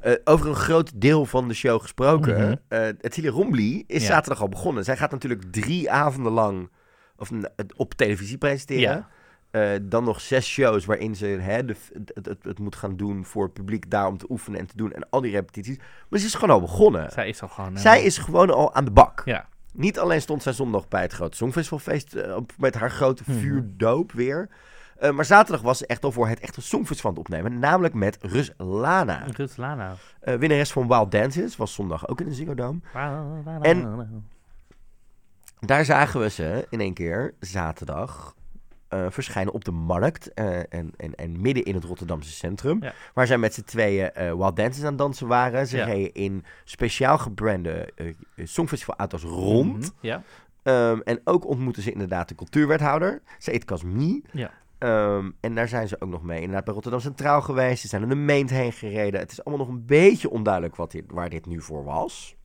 Eh, over een groot deel van de show gesproken. Mhm. eh Etiele Rombly is zaterdag al begonnen. Zij gaat natuurlijk drie avonden lang of, het op televisie presenteren. Eh, dan nog zes shows waarin ze hè, de, het, het, het moet gaan doen voor het publiek daar om te oefenen en te doen. En al die repetities. Maar ze is gewoon al begonnen. Zij is al gewoon... eh, Zij is gewoon al aan de bak. Ja. Niet alleen stond zij zondag bij het grote Songfestivalfeest eh, met haar grote Mhm. vuurdoop weer. Eh, maar zaterdag was ze echt al voor het echte Songfestival aan het opnemen. Namelijk met Rus Lana. Ruud Lana. Eh winnares van Wild Dances. Was zondag ook in de Ziggo Dome. En- Daar zagen we ze in één keer zaterdag eh, verschijnen op de markt. eh, en, en, en midden in het Rotterdamse centrum. Ja. Waar zij met z'n tweeën eh, Wild Dances aan het dansen waren. Ze Ja. reden in speciaal gebrande Songfestival auto's rond. Mhm, Ja. Ehm, en ook ontmoeten ze inderdaad de cultuurwethouder, Said Kazmi. Ja. Ehm, en daar zijn ze ook nog mee inderdaad bij Rotterdam Centraal geweest. Ze zijn er de Meent heen gereden. Het is allemaal nog een beetje onduidelijk wat dit, waar dit nu voor was.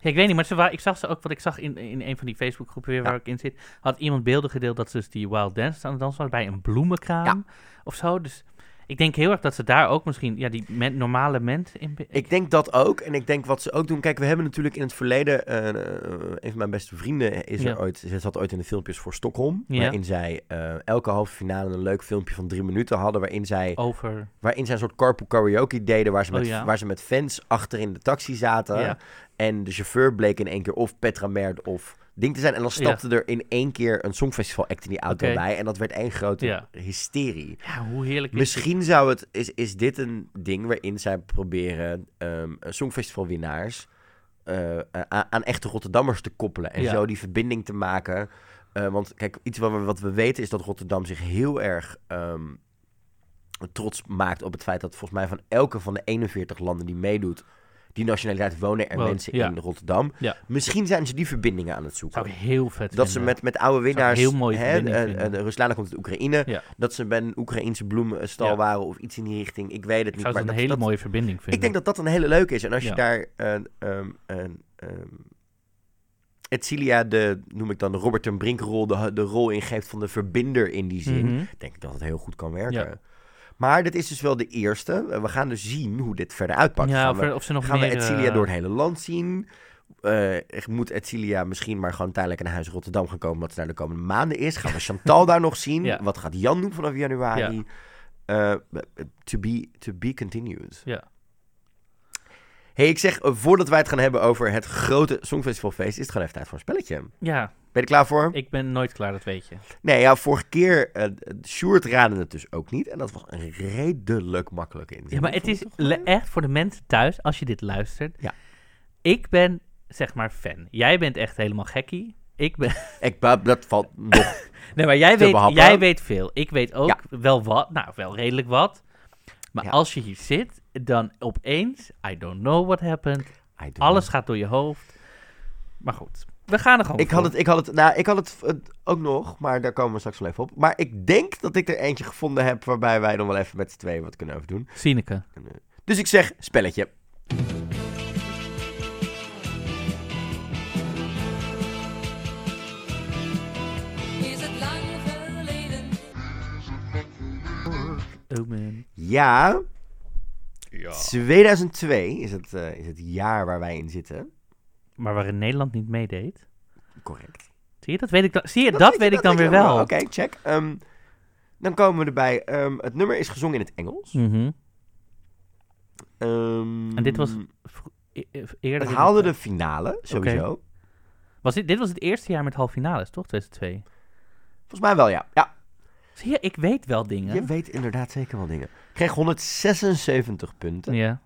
Ja, ik weet niet, maar ze ik zag ze ook, wat ik zag in, in een van die Facebookgroepen weer waar Ja. ik in zit, had iemand beelden gedeeld dat ze dus die Wild Dance aan het dansen was bij een bloemenkraam Ja. of zo. Dus ik denk heel erg dat ze daar ook misschien, ja, die men- normale ment in... Ik denk dat ook. En ik denk wat ze ook doen. Kijk, we hebben natuurlijk in het verleden. eh, eh, een van mijn beste vrienden is Ja. er ooit. Ze zat ooit in de filmpjes voor Stockholm. Ja. Waarin zij eh, elke halve finale een leuk filmpje van drie minuten hadden. Waarin zij, over... waarin zij een soort carpool karaoke deden. Waar ze, Oh, met, ja. waar ze met fans achter in de taxi zaten. En de chauffeur bleek in één keer of Petra Merd of ding te zijn. En dan stapte er in één keer een songfestival act in die auto bij. En dat werd één grote Ja. hysterie. Ja, hoe heerlijk is Misschien zou het, is, is dit een ding waarin zij proberen ehm songfestivalwinnaars eh, eh, aan, aan echte Rotterdammers te koppelen. En Ja. zo die verbinding te maken. Eh, want kijk, iets wat we, wat we weten is dat Rotterdam zich heel erg ehm, trots maakt op het feit dat volgens mij van elke van de 41 landen die meedoet, die nationaliteit wonen er mensen ja. in Rotterdam. Ja. Misschien zijn ze die verbindingen aan het zoeken. Zou ik heel vet Dat ze met, met oude winnaars. heel mooie hè, en- vinden. en Ruslana komt uit Oekraïne. Ja. Dat ze bij een Oekraïense bloemenstal waren of iets in die richting. Ik weet het Ik niet. zou Maar het een dat, hele dat- mooie verbinding vinden. ik denk dat dat een hele leuke is. En als je daar een. een, een, een Etcilia, de, noem ik dan de Robert ten Brink-rol, de, de rol ingeeft van de verbinder in die zin, Mhm. denk ik dat het heel goed kan werken. Ja. Maar dit is dus wel de eerste. Eh, We gaan dus zien hoe dit verder uitpakt. Ja, gaan of, ze nog gaan meer... we Etcilia eh, door het hele land zien? Eh, moet Etcilia misschien maar gewoon tijdelijk naar huis in Rotterdam gaan komen, wat ze daar de komende maanden is? Gaan we Chantal daar nog zien? Ja. Wat gaat Jan doen vanaf januari? To, be, to be continued. Ja. hey, ik zeg, voordat wij het gaan hebben over het grote Songfestivalfeest, is het gewoon even tijd voor een spelletje. Ben je er klaar voor? ik ben nooit klaar, dat weet je. Nee, ja, vorige keer, eh Sjoerd raadde het dus ook niet. En dat was een redelijk makkelijke inzet. Ja, maar het is echt voor de mensen thuis, als je dit luistert. Ja. Ik ben, zeg maar, fan. Jij bent echt helemaal gekkie. Ik ben... Ik, dat dat valt nog. Nee, maar jij weet, behappen. jij weet veel. Ik weet ook Ja. wel wat. Nou, wel redelijk wat. Maar Ja. als je hier zit, dan opeens... I don't know what happened. I don't Alles know. gaat door je hoofd. Maar goed, we gaan er gewoon Ik had het, ik had het, nou, ik had het eh, ook nog, maar daar komen we straks wel even op. Maar ik denk dat ik er eentje gevonden heb waarbij wij dan wel even met z'n tweeën wat kunnen over doen. Sineke. Dus ik zeg spelletje. Is het lang geleden? Oh man. Ja, 2002 is het, eh, is het jaar waar wij in zitten. Maar waarin Nederland niet meedeed. Correct. Zie je, dat weet ik dan, zie je, dat, weet ik dan weer wel. Oké, check. Ehm, dan komen we erbij. Ehm, het nummer is gezongen in het Engels. Mhm. Ehm, En dit was e- e- eerder... Het haalde de finale, sowieso. Was dit, dit was het eerste jaar met halve finales, toch? 2002. Volgens mij wel, ja. Ja, Zie je, ik weet wel dingen. je weet inderdaad zeker wel dingen. Kreeg 176 punten. Ja.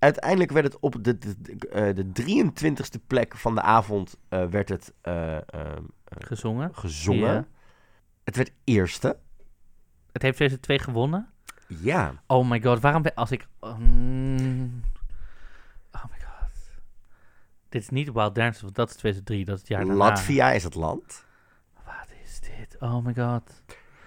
Uiteindelijk werd het op de, de, de, eh, de 23ste plek van de avond eh, werd het eh, ehm, eh, Gezongen. gezongen. Ja. Het werd eerste. Het heeft 2002 gewonnen. Ja. Oh my god, waarom ben als ik... mm, oh my god. Dit is niet Wild Dance, want dat is 2003, dat is het jaar daarna. Latvia is het land. Wat is dit? Oh my god.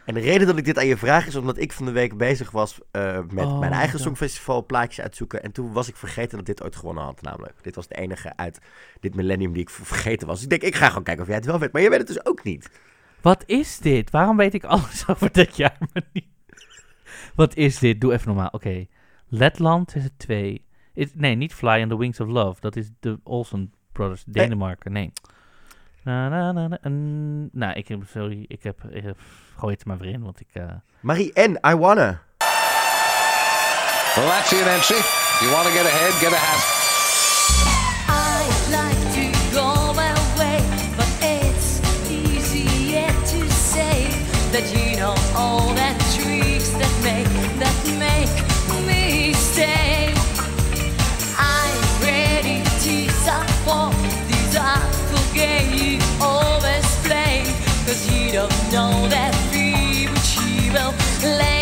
En de reden dat ik dit aan je vraag is omdat ik van de week bezig was eh, met Oh mijn eigen songfestival plaatjes uitzoeken. En toen was ik vergeten dat dit ooit gewonnen had, namelijk. Dit was de enige uit dit millennium die ik vergeten was. Dus ik denk, ik ga gewoon kijken of jij het wel weet. Maar jij weet het dus ook niet. Wat is dit? Waarom weet ik alles over dit jaar, maar niet... Wat is dit? Doe even normaal. Oké. Letland is het 2. Nee, niet Fly on the Wings of Love. Dat is de Olsen Brothers. Nee. Denemarken. Nee. Na, na, na, na, nou, ik heb... Sorry. Ik heb... Ik heb gooi het er maar weer in, want ik... eh, Marie N, I Wanna. Well, that's your entry. You want to get ahead, get ahead. I'd like to go away, but it's easier to say that you know all the tricks that make that make know that fee which you will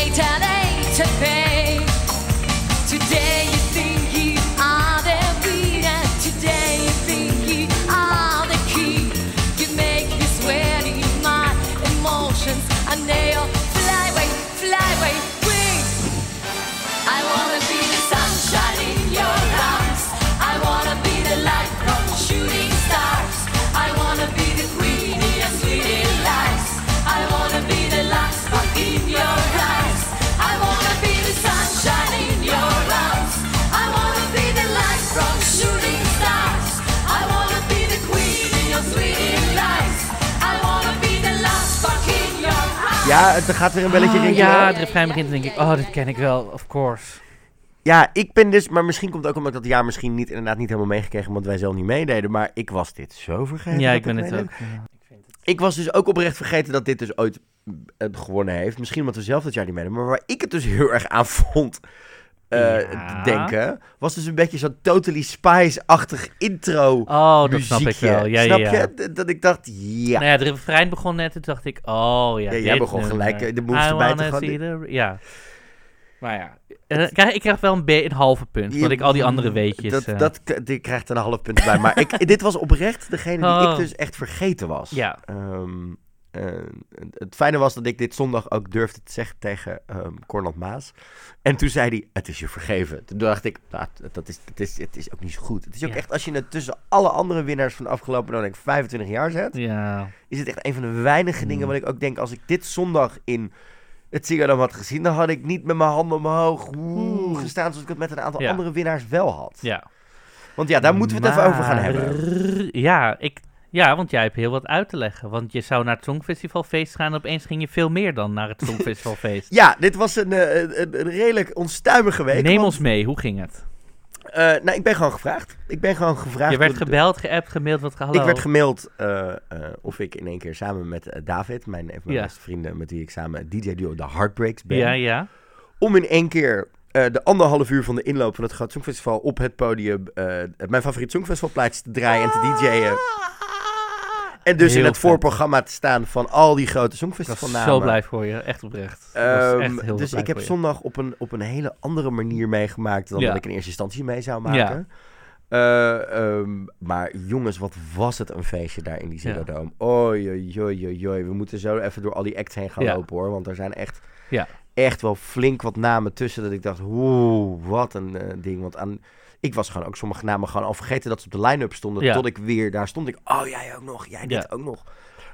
Ja, het gaat weer een belletje rinkelen. ja, het refrein begint en denk ik... Oh, dit ken ik wel. Of course. Ja, ik ben dus, maar misschien komt het ook omdat ik dat jaar misschien niet, inderdaad niet helemaal meegekregen, omdat wij zelf niet meededen. Maar ik was dit zo vergeten. Ja, ik ben het ook. ja. Ik was dus ook oprecht vergeten dat dit dus ooit eh, gewonnen heeft. Misschien omdat we zelf dat jaar niet meededen. Maar waar ik het dus heel erg aan vond eh, Ja. denken, was dus een beetje zo'n Totally Spice-achtig intro. Oh, dat snap ik muziekje. wel. Ja, snap ja, ja. je? Dat ik dacht, ja. Nou ja, de refrein begon net en toen dacht ik, oh ja, Ja, jij begon nummer. gelijk, eh, de moves I erbij te gaan. Ja. Maar ja, eh, krijg, ik krijg wel een, B, een halve punt, want ik al die andere weetjes... Dat, eh, dat, die krijgt een half punt bij. Maar ik, dit was oprecht degene die Oh. ik dus echt vergeten was. Ja. Ehm, het fijne was dat ik dit zondag ook durfde te zeggen tegen ehm Cornel Maas. En toen zei hij, het is je vergeven. Toen dacht ik, nou, dat is, het, is, het is ook niet zo goed. Het is ook Ja. echt, als je het tussen alle andere winnaars van de afgelopen nou, denk ik, 25 jaar zet, Ja, is het echt een van de weinige dingen Mm. wat ik ook denk, als ik dit zondag in het Ziggo had gezien, dan had ik niet met mijn handen omhoog oeh, gestaan zoals ik het met een aantal Ja. andere winnaars wel had. ja. Want ja, daar moeten we het even over gaan hebben. Ja, ik, ja, want jij hebt heel wat uit te leggen. Want je zou naar het Songfestivalfeest gaan en opeens ging je veel meer dan naar het Songfestivalfeest. Ja, dit was een, eh, een, een redelijk onstuimige week. Neem want, ons mee, hoe ging het? eh, nou, ik ben gewoon gevraagd. Ik ben gewoon gevraagd. Je werd gebeld, geappt, gemaild, wat hallo. Ik werd gemaild eh, eh, of ik in één keer samen met David, mijn, een van mijn Ja. beste vrienden, met wie ik samen DJ-duo The Heartbreaks ben, Ja, ja. om in één keer eh, de anderhalf uur van de inloop van het Groot Songfestival op het podium eh, mijn favoriet Songfestivalplaatje te draaien en te DJ'en. En dus in het vet. voorprogramma te staan van al die grote Ik was Songfestivalnamen. zo blij voor je, echt oprecht. Ehm, echt heel dus ik heb zondag op een, op een hele andere manier meegemaakt dan Ja. dat ik in eerste instantie mee zou maken. Eh, ehm, maar jongens, wat was het een feestje daar in die Ziggo Ja. Dome. Oei, oei, oei, oei, oei. We moeten zo even door al die acts heen gaan Ja. lopen hoor. Want er zijn echt, Ja. echt wel flink wat namen tussen dat ik dacht, oeh, wat een eh, ding. Want aan, ik was gewoon ook sommige namen gewoon al vergeten dat ze op de line-up stonden. Ja. Tot ik weer daar stond. Ik, oh, jij ook nog, jij dit Ja. ook nog.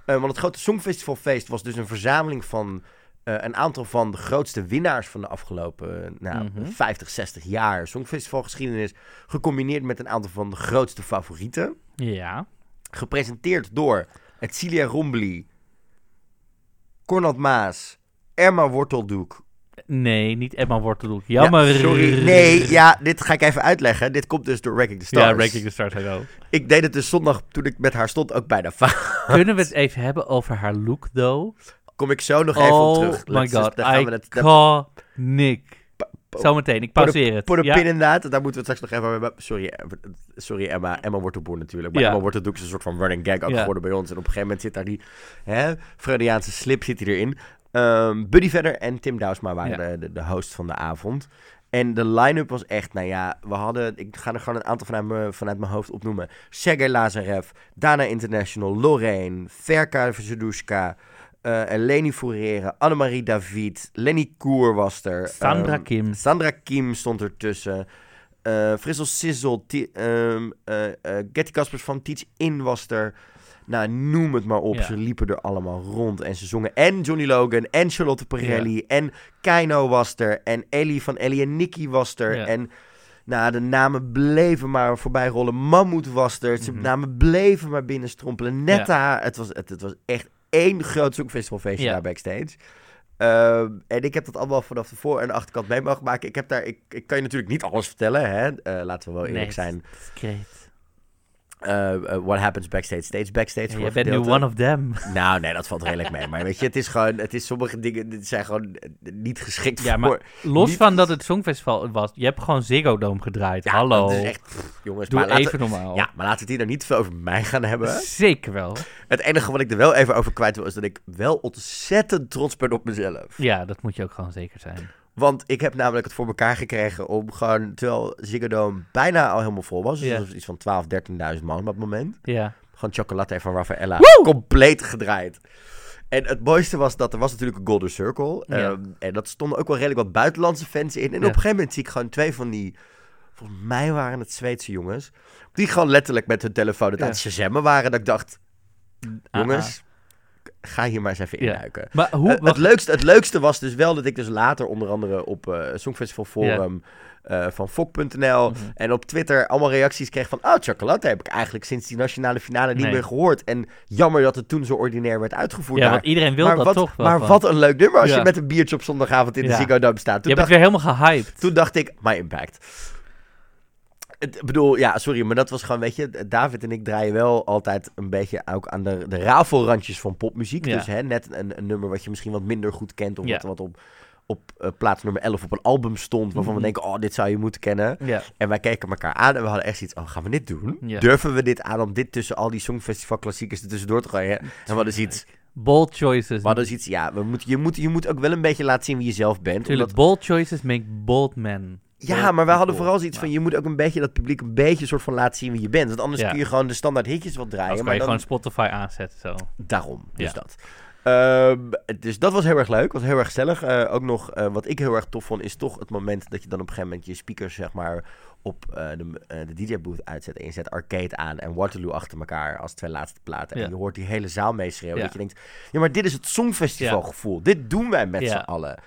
Eh, want het grote Songfestivalfeest was dus een verzameling van eh, een aantal van de grootste winnaars van de afgelopen eh, nou, Mhm. 50, 60 jaar Songfestivalgeschiedenis. Gecombineerd met een aantal van de grootste favorieten. Ja. Gepresenteerd door Celia Rombly, Cornald Maas, Emma Worteldoek. Nee, niet Emma Worteldoek. Jammer. Ja, sorry, nee, ja, dit ga ik even uitleggen. Dit komt dus door Wrecking the Stars. Ja, Ranking the Stars, know. Ik deed het dus zondag toen ik met haar stond ook bijna fout. Kunnen we het even hebben over haar look, though? Kom ik zo nog even op oh terug. my Let's just- god, het- iconic. Zometeen, ik de- pauzeer het. Voor de ja? pin inderdaad, daar moeten we het straks nog even hebben. Sorry, eh, sorry Emma. Emma Wortelboer natuurlijk. Maar Ja. Emma Wortelboer is een soort van running gag ook Ja. geworden bij ons. En op een gegeven moment zit daar die hè, Freudiaanse slip zit hij erin. Ehm, Buddy Vedder en Tim Douwsma waren Ja. de, de, de host van de avond. En de line-up was echt, nou ja, we hadden, ik ga er gewoon een aantal vanuit, me, vanuit mijn hoofd opnoemen. Sergej Lazarev, Dana International, Lorraine, Verka Verzedushka, eh Eleni Fourere, Annemarie David, Lenny Koer was er. Sandra ehm, Kim. Sandra Kim stond ertussen. eh Frissel Sizzle, ehm, eh, eh, Getty Kaspers van Teach In was er. Nou, noem het maar op. Ja. Ze liepen er allemaal rond en ze zongen. En Johnny Logan en Charlotte Perelli en Keino was er. En Ellie van Ellie en Nicky was er. Ja. En nou, de namen bleven maar voorbij rollen. Mammoet was er. Ze Mhm. namen bleven maar binnenstrompelen. Netta. Het, was, het, het was echt één groot zoekfestivalfeestje daar backstage. Ehm, en ik heb dat allemaal vanaf de voor- en achterkant mee mogen maken. Ik, heb daar, ik, ik kan je natuurlijk niet alles vertellen. Hè? Eh, laten we wel eerlijk Nee, zijn. Eh, eh, what happens backstage, stage backstage. Ja, een bent nu one of them. Nou, nee, dat valt redelijk mee. Maar weet je, het is gewoon, het is sommige dingen dit zijn gewoon eh, niet geschikt Ja, voor. maar los niet- van dat het Songfestival was, je hebt gewoon Ziggo Dome gedraaid. Ja, Hallo. Dat is echt, pff, jongens, Doe maar laten- even normaal. Ja, maar laten we het hier nou niet veel over mij gaan hebben. Zeker wel. Het enige wat ik er wel even over kwijt wil, is dat ik wel ontzettend trots ben op mezelf. Ja, dat moet je ook gewoon zeker zijn. Want ik heb namelijk het voor elkaar gekregen om gewoon, terwijl Ziggo Dome bijna al helemaal vol was, dus was iets van 12, 13.000 man op dat moment, Ja. gewoon chocolate van Raffaella compleet gedraaid. En het mooiste was dat er was natuurlijk een Golden Circle. Ehm, en dat stonden ook wel redelijk wat buitenlandse fans in. En op een gegeven moment zie ik gewoon twee van die, volgens mij waren het Zweedse jongens, die gewoon letterlijk met hun telefoon het Ja. aan het shazammen waren. Dat ik dacht, Ah, jongens, ga hier maar eens even Ja. induiken. Maar hoe... Eh, het, leukste, het leukste was dus wel dat ik dus later onder andere op eh Songfestival Forum eh, van Fok.nl. Mhm. En op Twitter allemaal reacties kreeg van... Oh, chocolade heb ik eigenlijk sinds die nationale finale niet meer gehoord. En jammer dat het toen zo ordinair werd uitgevoerd. Ja, want iedereen wil maar dat wat, toch wel. Maar wat een leuk nummer als Ja. je met een biertje op zondagavond in de Ja. Ziggo Dome staat. Toen Je bent dacht, weer helemaal gehyped. toen dacht ik, my impact. Ik bedoel, ja, sorry, maar dat was gewoon, weet je, David en ik draaien wel altijd een beetje ook aan de, de rafelrandjes van popmuziek. Ja. Dus hè, net een, een nummer wat je misschien wat minder goed kent, of Ja. wat, wat op, op eh, plaats nummer 11 op een album stond, waarvan Mhm. we denken, oh, dit zou je moeten kennen. Ja. En wij keken elkaar aan en we hadden echt zoiets, oh, gaan we dit doen? Durven we dit aan om dit tussen al die Songfestival klassiekers er tussendoor te gooien? En we hadden zoiets, Bold choices. we hadden zoiets ja, we moeten, je, moet, je moet ook wel een beetje laten zien wie je zelf bent. Tuurlijk, omdat- bold choices make bold men. Ja, maar wij hadden vooral zoiets van, je moet ook een beetje dat publiek een beetje soort van laten zien wie je bent. Want anders Ja. kun je gewoon de standaard hitjes wat draaien. Maar kan je dan, gewoon Spotify aanzetten zo. daarom, dus Ja. dat. Ehm, dus dat was heel erg leuk, was heel erg gezellig. Eh, ook nog, eh, wat ik heel erg tof vond, is toch het moment dat je dan op een gegeven moment je speakers, zeg maar, op eh, de, de DJ-booth uitzet. En je zet Arcade aan en Waterloo achter elkaar als twee laatste platen. Ja. En je hoort die hele zaal meeschreeuwen. Dat je denkt, ja, maar dit is het Songfestivalgevoel. Dit doen wij met z'n allen.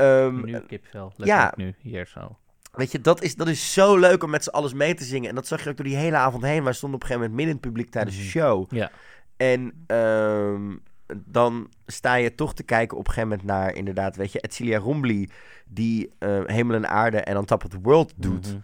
Ehm, nu kipvel. ja. Nu, hier zo. Weet je, dat is, dat is zo leuk om met z'n alles mee te zingen. En dat zag je ook door die hele avond heen. Wij stonden op een gegeven moment midden in het publiek tijdens de Mhm. show. Ja. En ehm, dan sta je toch te kijken op een gegeven moment naar, inderdaad, weet je, Edcilia Rombly, die eh, Hemel en Aarde en On Top of the World doet. Mhm.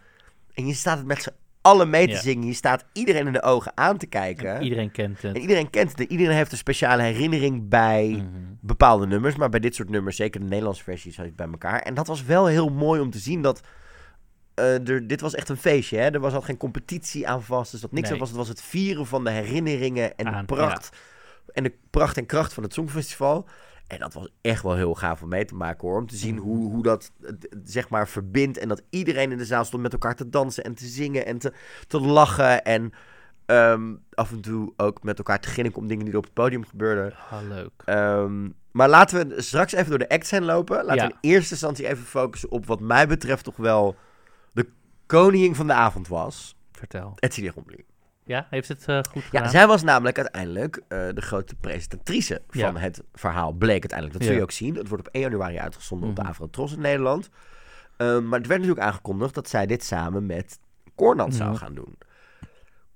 En je staat het met z'n allen mee te zingen. Je staat iedereen in de ogen aan te kijken. En Iedereen kent het. En iedereen kent het. Iedereen heeft een speciale herinnering bij Mhm. bepaalde nummers. Maar bij dit soort nummers, zeker de Nederlandse versies, had je het bij elkaar. En dat was wel heel mooi om te zien dat... eh, er, dit was echt een feestje, hè? Er was al geen competitie aan vast. Dus dat niks Nee. aan was. Het was het vieren van de herinneringen en Aan, de pracht. En de pracht en kracht van het Songfestival. En dat was echt wel heel gaaf om mee te maken, hoor. Om te zien Mhm. hoe, hoe dat, zeg maar, verbindt. En dat iedereen in de zaal stond met elkaar te dansen en te zingen en te, te lachen. En ehm, af en toe ook met elkaar te grinniken om dingen die er op het podium gebeurden. Ah, leuk. Ehm, maar laten we straks even door de acts heen lopen. Laten Ja. we in eerste instantie even focussen op wat mij betreft toch wel de koningin van de avond was. Vertel. Edcilia Rombly. Ja, heeft het eh, goed gedaan? Ja, zij was namelijk uiteindelijk eh, de grote presentatrice van het verhaal. Bleek uiteindelijk. Dat zul je ook zien. Het wordt op 1 januari uitgezonden op Mhm. de Afro-Tros in Nederland. Ehm, maar het werd natuurlijk aangekondigd dat zij dit samen met Cornald zou Mhm. gaan doen.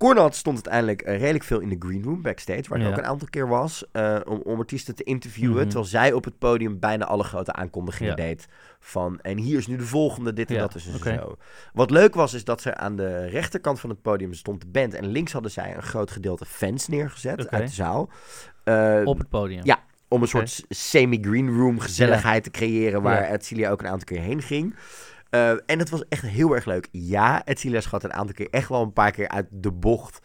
Cornald stond uiteindelijk eh, redelijk veel in de green room backstage, waar hij Ja. ook een aantal keer was, eh, om, om artiesten te interviewen. Mhm. Terwijl zij op het podium bijna alle grote aankondigingen Ja. deed. Van, en hier is nu de volgende, dit en Ja, dat is en oké. zo. Wat leuk was, is dat ze aan de rechterkant van het podium stond de band. En links hadden zij een groot gedeelte fans neergezet uit de zaal. Eh, Op het podium. Ja. om een soort semi-green room gezelligheid te creëren, waar. Edcilia ook een aantal keer heen ging. Eh, en het was echt heel erg leuk. Ja, Edcilia schat een aantal keer echt wel een paar keer uit de bocht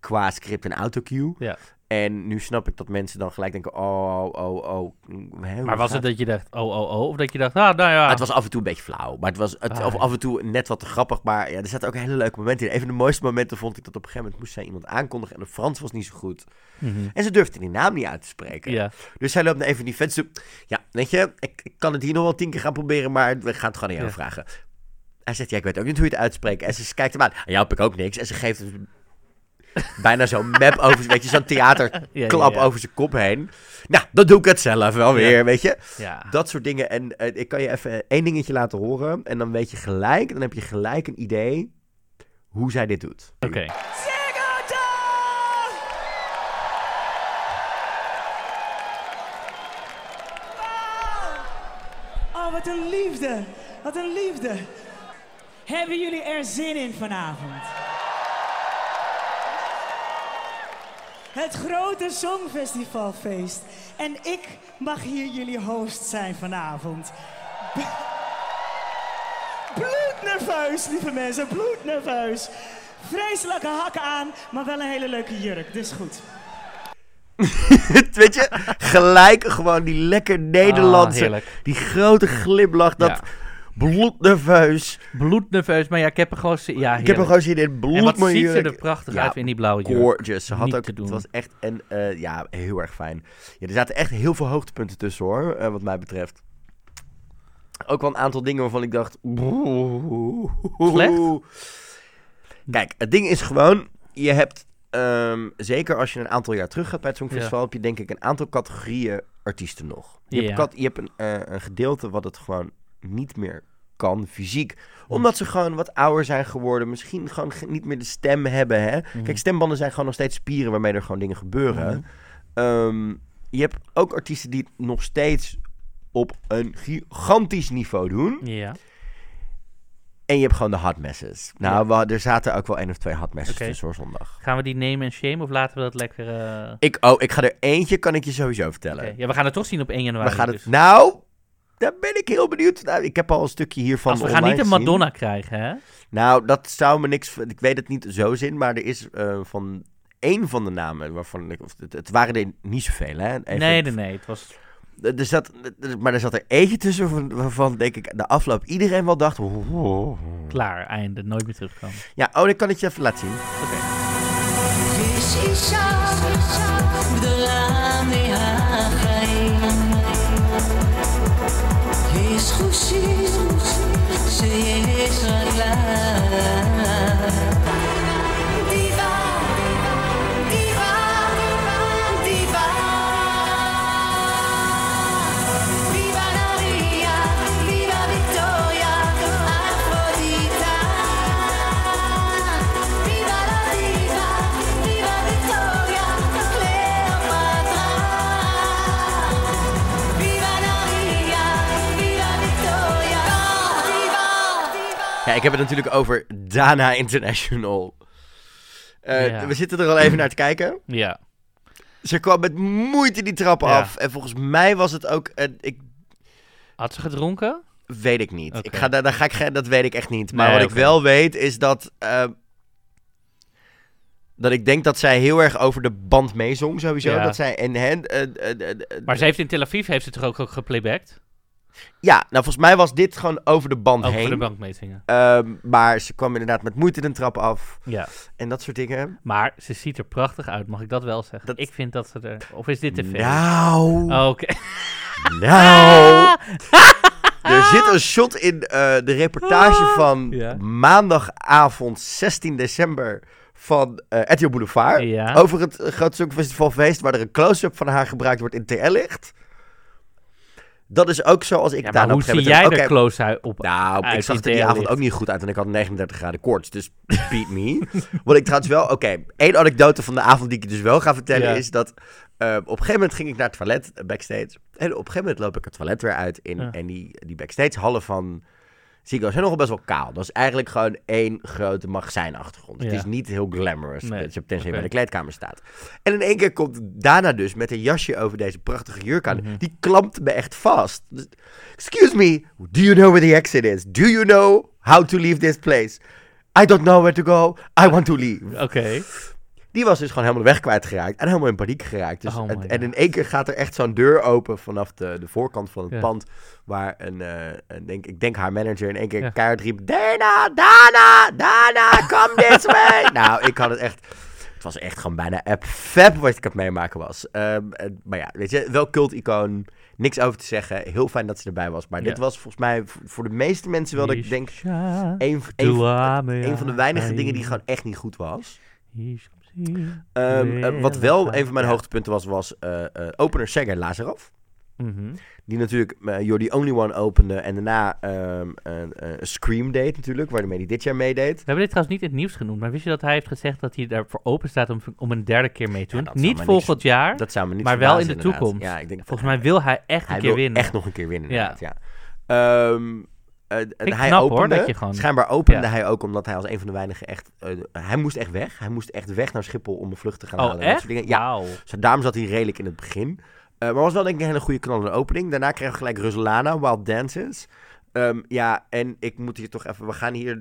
qua script en autocue. Ja. En nu snap ik dat mensen dan gelijk denken, oh, oh, oh. hè, hoe Maar was gaat het dat je dacht, oh, oh, oh? Of dat je dacht, ah, nou ja. het was af en toe een beetje flauw. Maar het was het, Ah, of af en toe net wat te grappig. Maar ja, er zaten ook hele leuke momenten in. Een van de mooiste momenten vond ik dat op een gegeven moment moest zij iemand aankondigen. En de Frans was niet zo goed. Mhm. En ze durfde die naam niet uit te spreken. Dus zij loopt naar een van die fans. Ja, weet je, ik, ik kan het hier nog wel tien keer gaan proberen. Maar we gaan het gewoon aan jou vragen. Hij zegt, ja, ik weet ook niet hoe je het uitspreekt. En ze kijkt hem aan. Ja, heb ik ook niks. En ze geeft hem bijna zo'n map over, weet je, zo'n theaterklap Ja, ja, ja. over zijn kop heen. Nou, dan doe ik het zelf wel weer, weet je. Ja. Dat soort dingen. En eh, ik kan je even één dingetje laten horen. En dan weet je gelijk, dan heb je gelijk een idee hoe zij dit doet. Oké. Oh, wat een liefde. Wat een liefde. Hebben jullie er zin in vanavond? Het grote Songfestivalfeest. En ik mag hier jullie host zijn vanavond. B- Bloednerveus, lieve mensen, bloednerveus. Vreselijke hakken aan, maar wel een hele leuke jurk, dus goed. weet je, gelijk gewoon die lekker Ah, Nederlandse, heerlijk. die grote glimlach, dat Ja. Bloednerveus. Bloednerveus, maar ja, ik heb er gewoon... zin- Ja, Ik heb er gewoon zin in, En wat ziet ze er prachtig Ja, uit in die blauwe jurk. Gorgeous. Ze had Niet ook, te doen. het was echt een, eh, ja, heel erg fijn. Ja, er zaten echt heel veel hoogtepunten tussen hoor, eh, wat mij betreft. Ook wel een aantal dingen waarvan ik dacht... Slecht? Kijk, het ding is gewoon, je hebt, ehm, zeker als je een aantal jaar terug gaat bij het Songfestival, heb je denk ik een aantal categorieën artiesten nog. Je Ja. hebt, kat- je hebt een, eh, een gedeelte wat het gewoon niet meer kan fysiek. Omdat ze gewoon wat ouder zijn geworden. Misschien gewoon ge- niet meer de stem hebben. Hè? Mhm. Kijk, stembanden zijn gewoon nog steeds spieren waarmee er gewoon dingen gebeuren. Mhm. Ehm, je hebt ook artiesten die het nog steeds op een gigantisch niveau doen. Ja. En je hebt gewoon de hot messes. Nou, we- er zaten ook wel één of twee hot messes Oké. tussen hoor, zondag. Gaan we die nemen en shame of laten we dat lekker... eh, Ik, oh, ik ga er eentje, kan ik je sowieso vertellen. Ja, we gaan het toch zien op 1 januari. we gaan het... dus. Nou, daar ben ik heel benieuwd. Ik heb al een stukje hiervan Als we gaan niet een Madonna krijgen, hè? Nou, dat zou me niks... Ik weet het niet zo zin, maar er is eh, van één van de namen waarvan ik... Of het, waren er niet zoveel, hè? Even, nee, nee, nee. Het was... Er zat, maar er zat er eentje tussen waarvan, denk ik, de afloop iedereen wel dacht... Oh. Klaar, einde. Nooit meer terugkomen. Ja, oh, dan kan het je even laten zien. Oké. Okay. Escuchis, si es la Ja, ik heb het natuurlijk over Dana International. Eh, Ja. We zitten er al even naar te kijken. Ja. Ze kwam met moeite die trap Ja. af. En volgens mij was het ook... eh, ik Had ze gedronken? weet ik niet. Ik ga, daar, daar ga ik, dat weet ik echt niet. Maar Nee, wat ik wel weet is dat... eh, dat ik denk dat zij heel erg over de band meezong sowieso. Ja. Dat zij en hen... Maar ze heeft in Tel Aviv heeft ze toch ook, ook geplaybacked? Ja, nou volgens mij was dit gewoon over de band heen. voor de bankmetingen. Ehm, maar ze kwam inderdaad met moeite de trap af. Ja. En dat soort dingen. Maar ze ziet er prachtig uit, mag ik dat wel zeggen? Dat- Ik vind dat ze er... Of is dit te veel? Nou... Oh, Oké. Nou... Er zit een shot in eh, de reportage van Ja. maandagavond 16 december van eh RTL Boulevard. Ja. Over het uh, Groot Songfestivalfeest waar er een close-up van haar gebruikt wordt in TL-licht. Dat is ook zoals ik Ja, daar maar hoe zie jij er Oké, close op? Nou, ik zag er die avond licht? ook niet goed uit en ik had 39 graden koorts. Dus beat me. Wat ik trouwens wel... Oké, één anekdote van de avond die ik dus wel ga vertellen Ja. is dat... eh, op een gegeven moment ging ik naar het toilet, eh, backstage. En op een gegeven moment loop ik het toilet weer uit. In, Ja. En die, die backstage hallen van Ziggo zijn nogal best wel kaal. Dat is eigenlijk gewoon één grote magazijnachtergrond. Het Ja. is niet heel glamorous, Nee, tenzij je oké. bij de kleedkamer staat. En in één keer komt Dana dus met een jasje over deze prachtige jurk aan. Mhm. Die klampt me echt vast. Dus, Excuse me, do you know where the exit is? Do you know how to leave this place? I don't know where to go. I want to leave. Oké. Die was dus gewoon helemaal de weg kwijtgeraakt en helemaal in paniek geraakt. Dus Oh het- en in één keer gaat er echt zo'n deur open vanaf de, de voorkant van het Ja. pand. Waar een, eh, een denk, ik denk haar manager in één keer Ja. keihard riep... Dana, Dana, Dana, come this way. nou, ik had het echt... Het was echt gewoon bijna app fab wat ik aan het meemaken was. Ehm, eh, maar ja, weet je, wel cult-icoon. Niks over te zeggen. Heel fijn dat ze erbij was. Maar dit was volgens mij voor de meeste mensen wel dat ik denk... Een, een, een van de weinige dingen die gewoon echt niet goed was. Ehm, eh, wat wel een van mijn hoogtepunten was, was eh, eh, opener Sergej Lazarov. Mhm. Die natuurlijk You're the Only One opende en daarna ehm, een, Scream deed natuurlijk, waarmee hij dit jaar meedeed. We hebben dit trouwens niet in het nieuws genoemd, maar wist je dat hij heeft gezegd dat hij daarvoor open staat om, om een derde keer mee te doen? Ja, niet volgend jaar, Dat zou me niet maar wel in de inderdaad. toekomst. Ja, ik denk, Volgens mij wil hij echt een hij keer wil winnen. echt nog een keer winnen, Ja. ja. Ehm, eh, en ik hij knap, hoor, opende, dat je gewoon- schijnbaar opende Ja. hij ook omdat hij als een van de weinigen echt... eh, hij moest echt weg. Hij moest echt weg naar Schiphol om een vlucht te gaan Oh, halen. dat echt? soort dingen. Ja. Dus daarom zat hij redelijk in het begin. Eh, maar was wel denk ik een hele goede knallende opening. Daarna kregen we gelijk Ruslana, Wild Dances. Ehm, ja, en ik moet hier toch even... We gaan hier...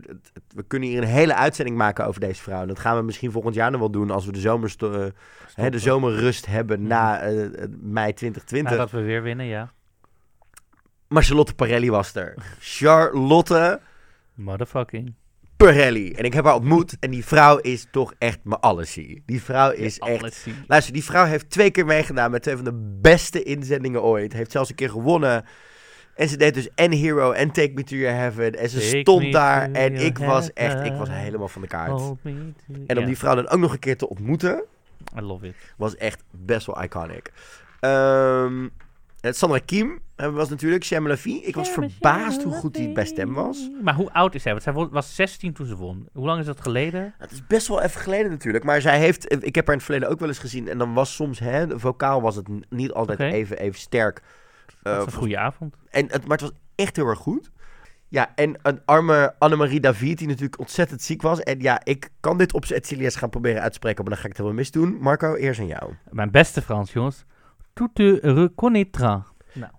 We kunnen hier een hele uitzending maken over deze vrouw. En dat gaan we misschien volgend jaar nog wel doen... als we de, eh, hè, de zomerrust hebben na eh, eh, mei 2020. Nadat we weer winnen, ja. Maar Charlotte Parelli was er. Charlotte Motherfucking. Parelli. En ik heb haar ontmoet. En die vrouw is toch echt mijn allesie. Die vrouw is echt... Alles zien. Luister, die vrouw heeft twee keer meegedaan met twee van de beste inzendingen ooit. Heeft zelfs een keer gewonnen. En ze deed dus en Hero en Take Me To Your Heaven. En ze Take stond to daar. En ik was echt, ik was helemaal van de kaart. En om die vrouw dan ook nog een keer te ontmoeten, I love it. was echt best wel iconic. Ehm, Eh, Sandra Kiem eh, was natuurlijk, Shem. Ik was verbaasd hoe goed die bij stem was. Maar hoe oud is zij? Want zij was 16 toen ze won. Hoe lang is dat geleden? Het is best wel even geleden natuurlijk. Maar zij heeft, eh, ik heb haar in het verleden ook wel eens gezien. En dan was soms, hè, de vocaal was het niet altijd even, even sterk. Eh, Dat was een volgens- goede avond. en het, maar het was echt heel erg goed. Ja, en een arme Annemarie David, die natuurlijk ontzettend ziek was. En ja, ik kan dit op zijn Etsilies gaan proberen uit te spreken, maar dan ga ik het wel misdoen. Marco, eerst aan jou. Mijn beste Frans, jongens. Tout te reconnaîtra. Nou,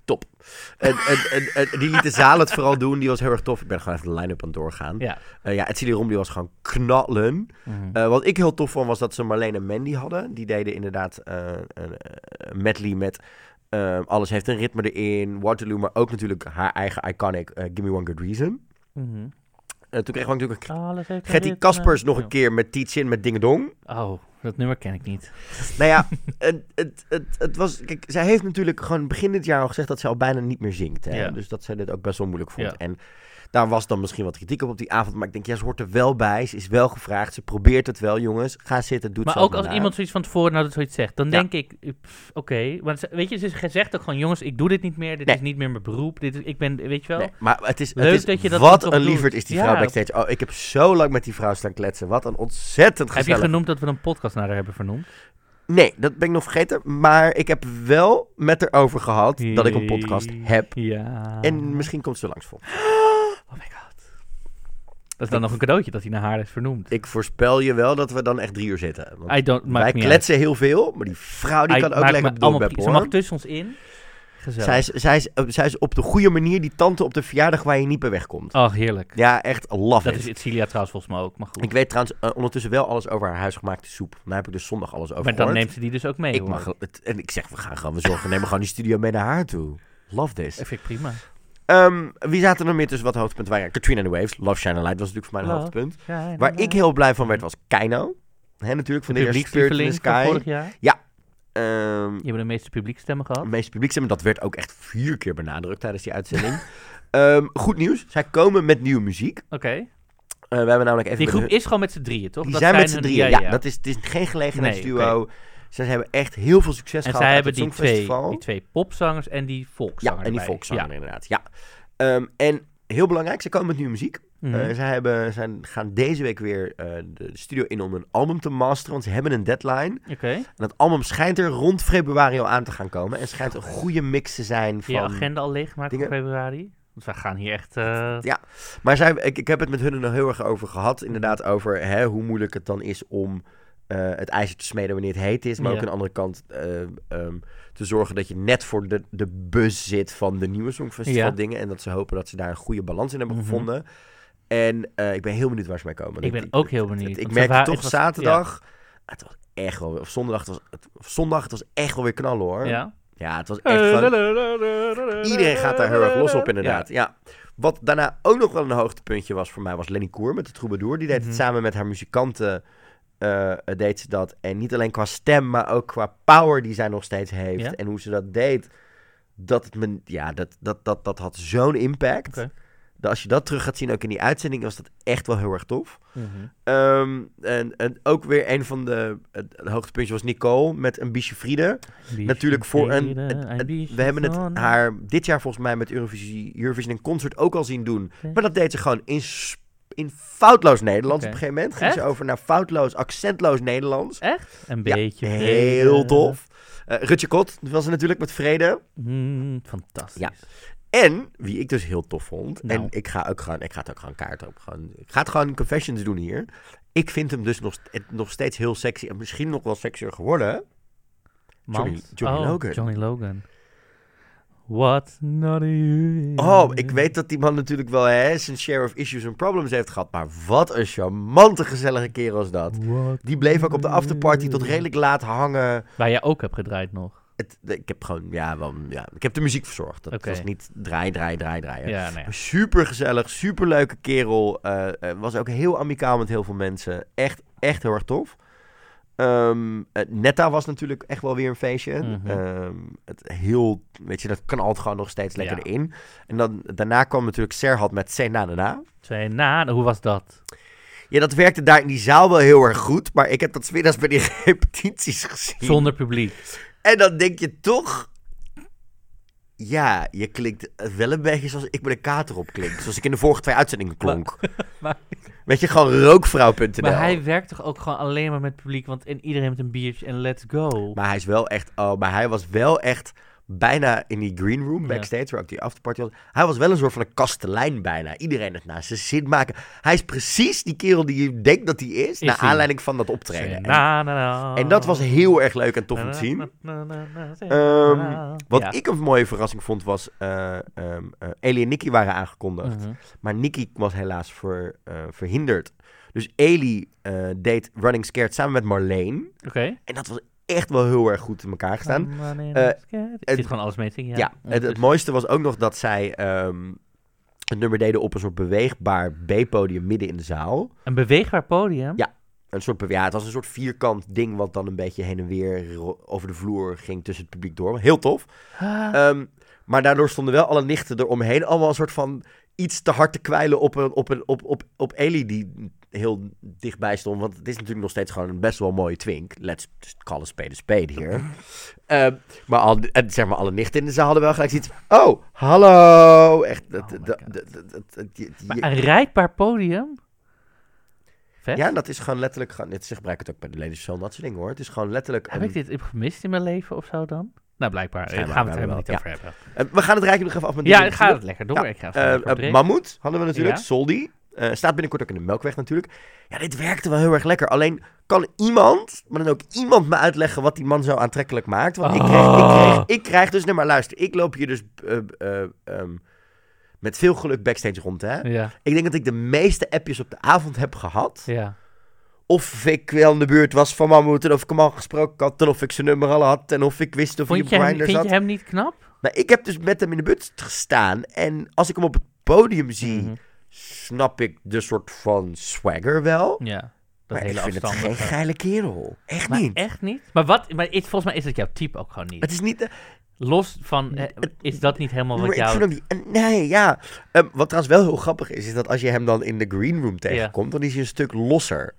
En, en, en, en die liet de zaal het vooral doen, die was heel erg tof. Ik ben gewoon even de line-up aan het doorgaan. ja. Eh, ja, Etsily Rom, die was gewoon knallen. Mhm. Eh, wat ik heel tof vond, was dat ze Marlene en Mandy hadden. Die deden inderdaad eh, een medley met Alles heeft een ritme erin, Waterloo, maar ook natuurlijk haar eigen iconic Give Me One Good Reason. Eh, toen kregen we natuurlijk Getty. Kaspers nog een keer met In met Dingedong. Oh, dat nummer ken ik niet. Nou ja, het, het, het, het was... Kijk, zij heeft natuurlijk gewoon begin dit jaar al gezegd dat ze al bijna niet meer zingt. Hè? Ja. Dus dat zij dit ook best wel moeilijk vond. Ja. En daar was dan misschien wat kritiek op op die avond. Maar ik denk, ja, ze hoort er wel bij. Ze is wel gevraagd. Ze probeert het wel, jongens. Ga zitten, doe het Maar ook als na. iemand zoiets van tevoren nou dat zoiets zegt, dan Ja. denk ik, eh, oké. Want ze- weet je, ze zegt ook gewoon, jongens, ik doe dit niet meer. Dit Nee. is niet meer mijn beroep. Dit is, ik ben, weet je wel. Nee, maar het is, Leuk het is dat je dat wat een lieverd is die Ja. vrouw backstage. Oh, ik heb zo lang met die vrouw staan kletsen. Wat een ontzettend Heb je gezellig. genoemd dat we een podcast naar haar hebben vernoemd? Nee, dat ben ik nog vergeten. Maar ik heb wel met haar over gehad dat ik een podcast heb. Ja. En misschien komt ze langs voor. Oh my god. Dat is dan nog een cadeautje dat hij naar haar is vernoemd. Ik voorspel je wel dat we dan echt drie uur zitten. Want I don't, maakt wij kletsen heel veel, maar die vrouw die kan ook lekker me op allemaal doorbep, pri- Ze mag tussen ons in. Gezellig. Zij is, zij, is, eh, zij is op de goede manier die tante op de verjaardag waar je niet bij wegkomt. Oh, heerlijk. Ja, echt love Dat it. is Celia trouwens volgens mij ook, maar goed. Ik weet trouwens eh, ondertussen wel alles over haar huisgemaakte soep. Daar heb ik dus zondag alles over maar dan neemt ze die dus ook mee, ik hoor. mag het, en ik zeg, we gaan gewoon, we zorgen, we nemen gewoon die studio mee naar haar toe. Love this. Dat vind ik prima. Ehm, wie zaten er meer tussen wat hoogtepunten waren? Katrina and the Waves, Love Shine a Light was natuurlijk voor mij een Love. hoogtepunt. Ja, Waar ik heel blij van werd was Keino. Hè, natuurlijk, van de heer Spirit in the Sky. vorig jaar. Ehm, Je hebt de meeste publiekstemmen gehad. de meeste publiekstemmen, dat werd ook echt vier keer benadrukt tijdens die uitzending. Ehm, goed nieuws, zij komen met nieuwe muziek. Oké. Eh, we hebben namelijk even Die groep hun- is gewoon met z'n drieën, toch? die Dat zijn met z'n drieën. Ja, Ja, dat is, het is geen gelegenheidsduo. Zij hebben echt heel veel succes En gehad zij uit hebben het die twee, die twee popzangers en die volkszanger Ja, en die volkszanger Ja. inderdaad. Ja. Ehm, en heel belangrijk, ze komen met nieuwe muziek. Zij hebben, zij gaan deze week weer eh, de studio in om een album te masteren, want ze hebben een deadline. Oké. En dat album schijnt er rond februari al aan te gaan komen. En schijnt een goede mix te zijn Heb je van... agenda al voor dingen. februari? Want wij gaan hier echt... eh, Maar zij, ik, ik heb het met hun er nog heel erg over gehad. Inderdaad over hè, hoe moeilijk het dan is om het ijzer te smeden wanneer het heet is. Maar ook aan de andere kant eh, ehm, te zorgen dat je net voor de, de bus zit van de nieuwe Songfestival Ja. dingen. En dat ze hopen dat ze daar een goede balans in hebben Mhm. gevonden. En eh, ik ben heel benieuwd waar ze mee komen. Ik ben ook heel benieuwd, Ik merkte toch was- zaterdag... Het was echt wel... Of zondag, het was, het, of zondag, het was echt wel weer knallen hoor. ja. Ja, het was echt gewoon... Iedereen gaat daar heel erg los op, inderdaad. Ja. Wat daarna ook nog wel een hoogtepuntje was voor mij, was Lenny Koer met de Troubadour. Die deed Mhm. het samen met haar muzikanten. Eh, deed ze dat. En niet alleen qua stem, maar ook qua power die zij nog steeds heeft. Ja? En hoe ze dat deed. Dat, het me, ja, dat, dat, dat, dat had zo'n impact. Dat als je dat terug gaat zien, ook in die uitzending, was dat echt wel heel erg tof. Mhm. Ehm, en, en ook weer een van de, hoogtepuntjes was Nicole met een biesje Friede. Natuurlijk voor een. we hebben het haar dit jaar volgens mij met Eurovisie, Eurovision en Concert ook al zien doen. Maar dat deed ze gewoon in, in foutloos Nederlands. Op een gegeven moment ging ze over naar foutloos, accentloos Nederlands. Echt? Een Ja, beetje. Heel tof. Eh Rutje Kot was er natuurlijk met Vrede. Mm, fantastisch. Ja. En, wie ik dus heel tof vond, Nou. en ik ga, ook gewoon, ik ga het ook gewoon kaart op, gewoon, ik ga het gewoon confessions doen hier. Ik vind hem dus nog, nog steeds heel sexy en misschien nog wel sexier geworden. Johnny- Mans? Johnny Oh, Logan. Johnny Logan. What not you. Oh, ik weet dat die man natuurlijk wel hè, zijn share of issues en problems heeft gehad. Maar wat een charmante, gezellige kerel is dat. Die bleef ook op de afterparty tot redelijk laat hangen. Waar jij ook hebt gedraaid nog. Het, ik heb gewoon, ja, wel, ja, ik heb de muziek verzorgd. Dat was niet draai, draai, draai, draaien. Ja, nou ja. Super gezellig, super leuke kerel. eh, eh, was ook heel amicaal met heel veel mensen. Echt, echt heel erg tof. Ehm, eh, Netta was natuurlijk echt wel weer een feestje. Mhm. Ehm, het heel, weet je, dat kan altijd gewoon nog steeds lekker Ja. erin. En dan, daarna kwam natuurlijk Serhat met C na hoe was dat? Ja, dat werkte daar in die zaal wel heel erg goed. Maar ik heb dat 's middags bij die repetities gezien. Zonder publiek. En dan denk je toch... Ja, je klinkt wel een beetje zoals ik met een kater op klink. Zoals ik in de vorige twee uitzendingen klonk. maar- Weet je, gewoon rookvrouw.nl. Maar hij werkt toch ook gewoon alleen maar met het publiek, want en iedereen met een biertje en let's go. Maar hij is wel echt, oh, maar hij was wel echt bijna in die green room Ja. backstage, waar ook die afterparty was. Hij was wel een soort van een kastelein bijna. Iedereen het naast zijn zin maken. Hij is precies die kerel die je denkt dat hij is, naar hij. aanleiding van dat optreden. En, Na, na, na. en dat was heel erg leuk en tof om te zien. Na, na, na, na, na, Ehm, na. wat Ja. ik een mooie verrassing vond was, eh, Ellie en Nicky waren aangekondigd. Mhm. Maar Nicky was helaas ver, eh, verhinderd. Dus Ellie deed Running Scared samen met Marleen. Oké. En dat was echt wel heel erg goed in elkaar gestaan. Ik Eh, zit het- gewoon alles mee te. Ja, het, het mooiste was ook nog dat zij ehm, het nummer deden op een soort beweegbaar B-podium midden in de zaal. Een beweegbaar podium? Ja. Een soort, ja, het was een soort vierkant ding wat dan een beetje heen en weer over de vloer ging tussen het publiek door. Heel tof. Ah, Ehm, maar daardoor stonden wel alle nichten eromheen allemaal een soort van iets te hard te kwijlen op, een, op, een, op, op, op Ellie die heel dichtbij stond. Want het is natuurlijk nog steeds gewoon een best wel mooie twink. Let's call a spade a spade hier. Ehm, maar, al, en zeg maar alle nichten in de zaal hadden wel gelijk zoiets. Oh, hallo. Echt. dat- Oh dat- dat- maar een rijdbaar podium? Vet. ja, dat is gewoon letterlijk. Gewoon, ze gebruiken het ook bij de Ladies Show, dat soort dingen hoor. Het is gewoon letterlijk. Heb een- ik dit gemist in mijn leven of zo dan? Nou, blijkbaar. Schijnbaar gaan we het helemaal niet ja. over hebben. Eh, we gaan het rijtje nog even af met Ja, dingen gaat het lekker door. Ja, Ik ga Eh, eh, uh, hadden we natuurlijk. Ja. Soldi. Eh, staat binnenkort ook in de Melkweg natuurlijk. Ja, dit werkte wel heel erg lekker. Alleen kan iemand, maar dan ook iemand me uitleggen wat die man zo aantrekkelijk maakt. Want ik, krijg, ik, krijg, ik krijg dus, nee maar luister, ik loop hier dus eh, eh, ehm, met veel geluk backstage rond. Hè? Ja, Ik denk dat ik de meeste appjes op de avond heb gehad. ja. Of ik wel in de buurt was van Mammoet en of ik hem al gesproken had. En of ik zijn nummer al had en of ik wist of hij op Grindr vind zat. je hem niet knap? Maar ik heb dus met hem in de buurt gestaan. En als ik hem op het podium zie, Mhm. Snap ik de soort van swagger wel. Ja, dat maar hele ik vind het geen geile kerel. Echt Maar niet. echt niet? Maar, wat, maar is, volgens mij is het jouw type ook gewoon niet. Het is niet... Los van, eh, is dat niet helemaal wat jou... niet... Nee, ja. Ehm, wat trouwens wel heel grappig is, is dat als je hem dan in de green room tegenkomt, dan is hij een stuk losser.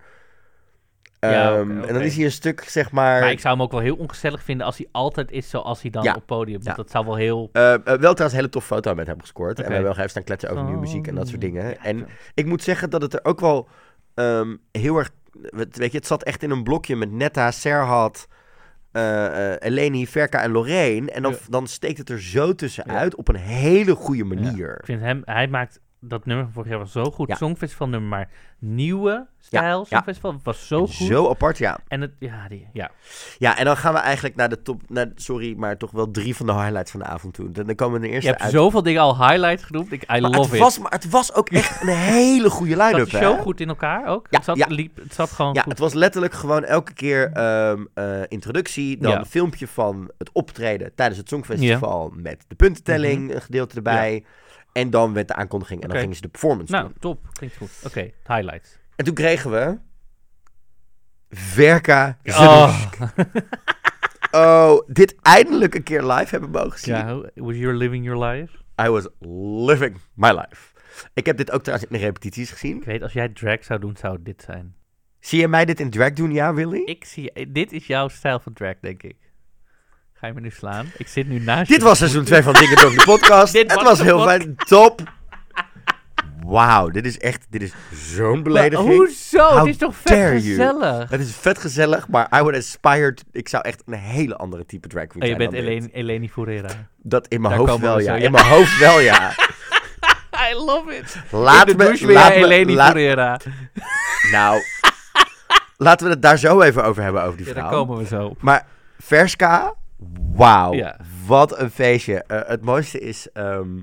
Ja, Ehm, En dan is hij een stuk, zeg maar... Maar ik zou hem ook wel heel ongezellig vinden als hij altijd is zoals hij dan Ja. op podium. Want Ja. dat zou wel heel... Wel trouwens een hele tof foto met hem gescoord. En we hebben wel even staan kletsen over nieuwe muziek en dat soort dingen. Ja, En ik moet zeggen dat het er ook wel ehm, heel erg... Weet je, het zat echt in een blokje met Netta, Serhat, eh, Eleni, Verka en Lorraine. En dan, dan steekt het er zo tussenuit op een hele goede manier. Ik vind hem, hij maakt dat nummer van vorig jaar was zo goed. Ja. Songfestival nummer, maar nieuwe stijl ja. Songfestival was zo goed. Zo apart, ja. En het, ja, die, ja. Ja, en dan gaan we eigenlijk naar de top... Naar, sorry, maar toch wel drie van de highlights van de avond toe. Dan dan komen we de Je eerste hebt uit. zoveel dingen al highlight genoemd. Ik, I maar, love het it. was, maar het was ook echt een hele goede line-up, show hè? goed in elkaar ook? Ja, het, zat, ja. liep, het zat gewoon Ja, goed. het was letterlijk gewoon elke keer ehm, eh, introductie, dan een filmpje van het optreden tijdens het Songfestival met de puntentelling, een gedeelte erbij. En dan werd de aankondiging en dan gingen ze de performance nou, doen. top. Klinkt goed. Oké, highlights. En toen kregen we Verka Oh. Oh, dit eindelijk een keer live hebben mogen zien. Ja, was you living your life? I was living my life. Ik heb dit ook trouwens in de repetities gezien. Ik weet, als jij drag zou doen, zou dit zijn. Zie je mij dit in drag doen, ja, Willy? Ik zie, dit is jouw stijl van drag, denk ik. Ga je me nu slaan? Ik zit nu naast je. Dit was seizoen 2 van Dingen de podcast. Dit het was heel fijn. Top. Wauw, dit is echt, dit is zo'n Maar belediging. hoezo? How het is toch vet you. gezellig? Het is vet gezellig, maar I would aspire... to- ik zou echt een hele andere type drag queen Oh, je zijn bent dan dit. Eleni, Eleni Furera. Dat in mijn hoofd wel, we ja. In mijn hoofd wel, ja. I love it. Laat in de me... Laat me Eleni laat- Furera. nou, laten we het daar zo even over hebben, over die Ja, vrouw. daar komen we zo op. Maar Verska, wauw. Ja. Wat een feestje. Eh, het mooiste is... ehm,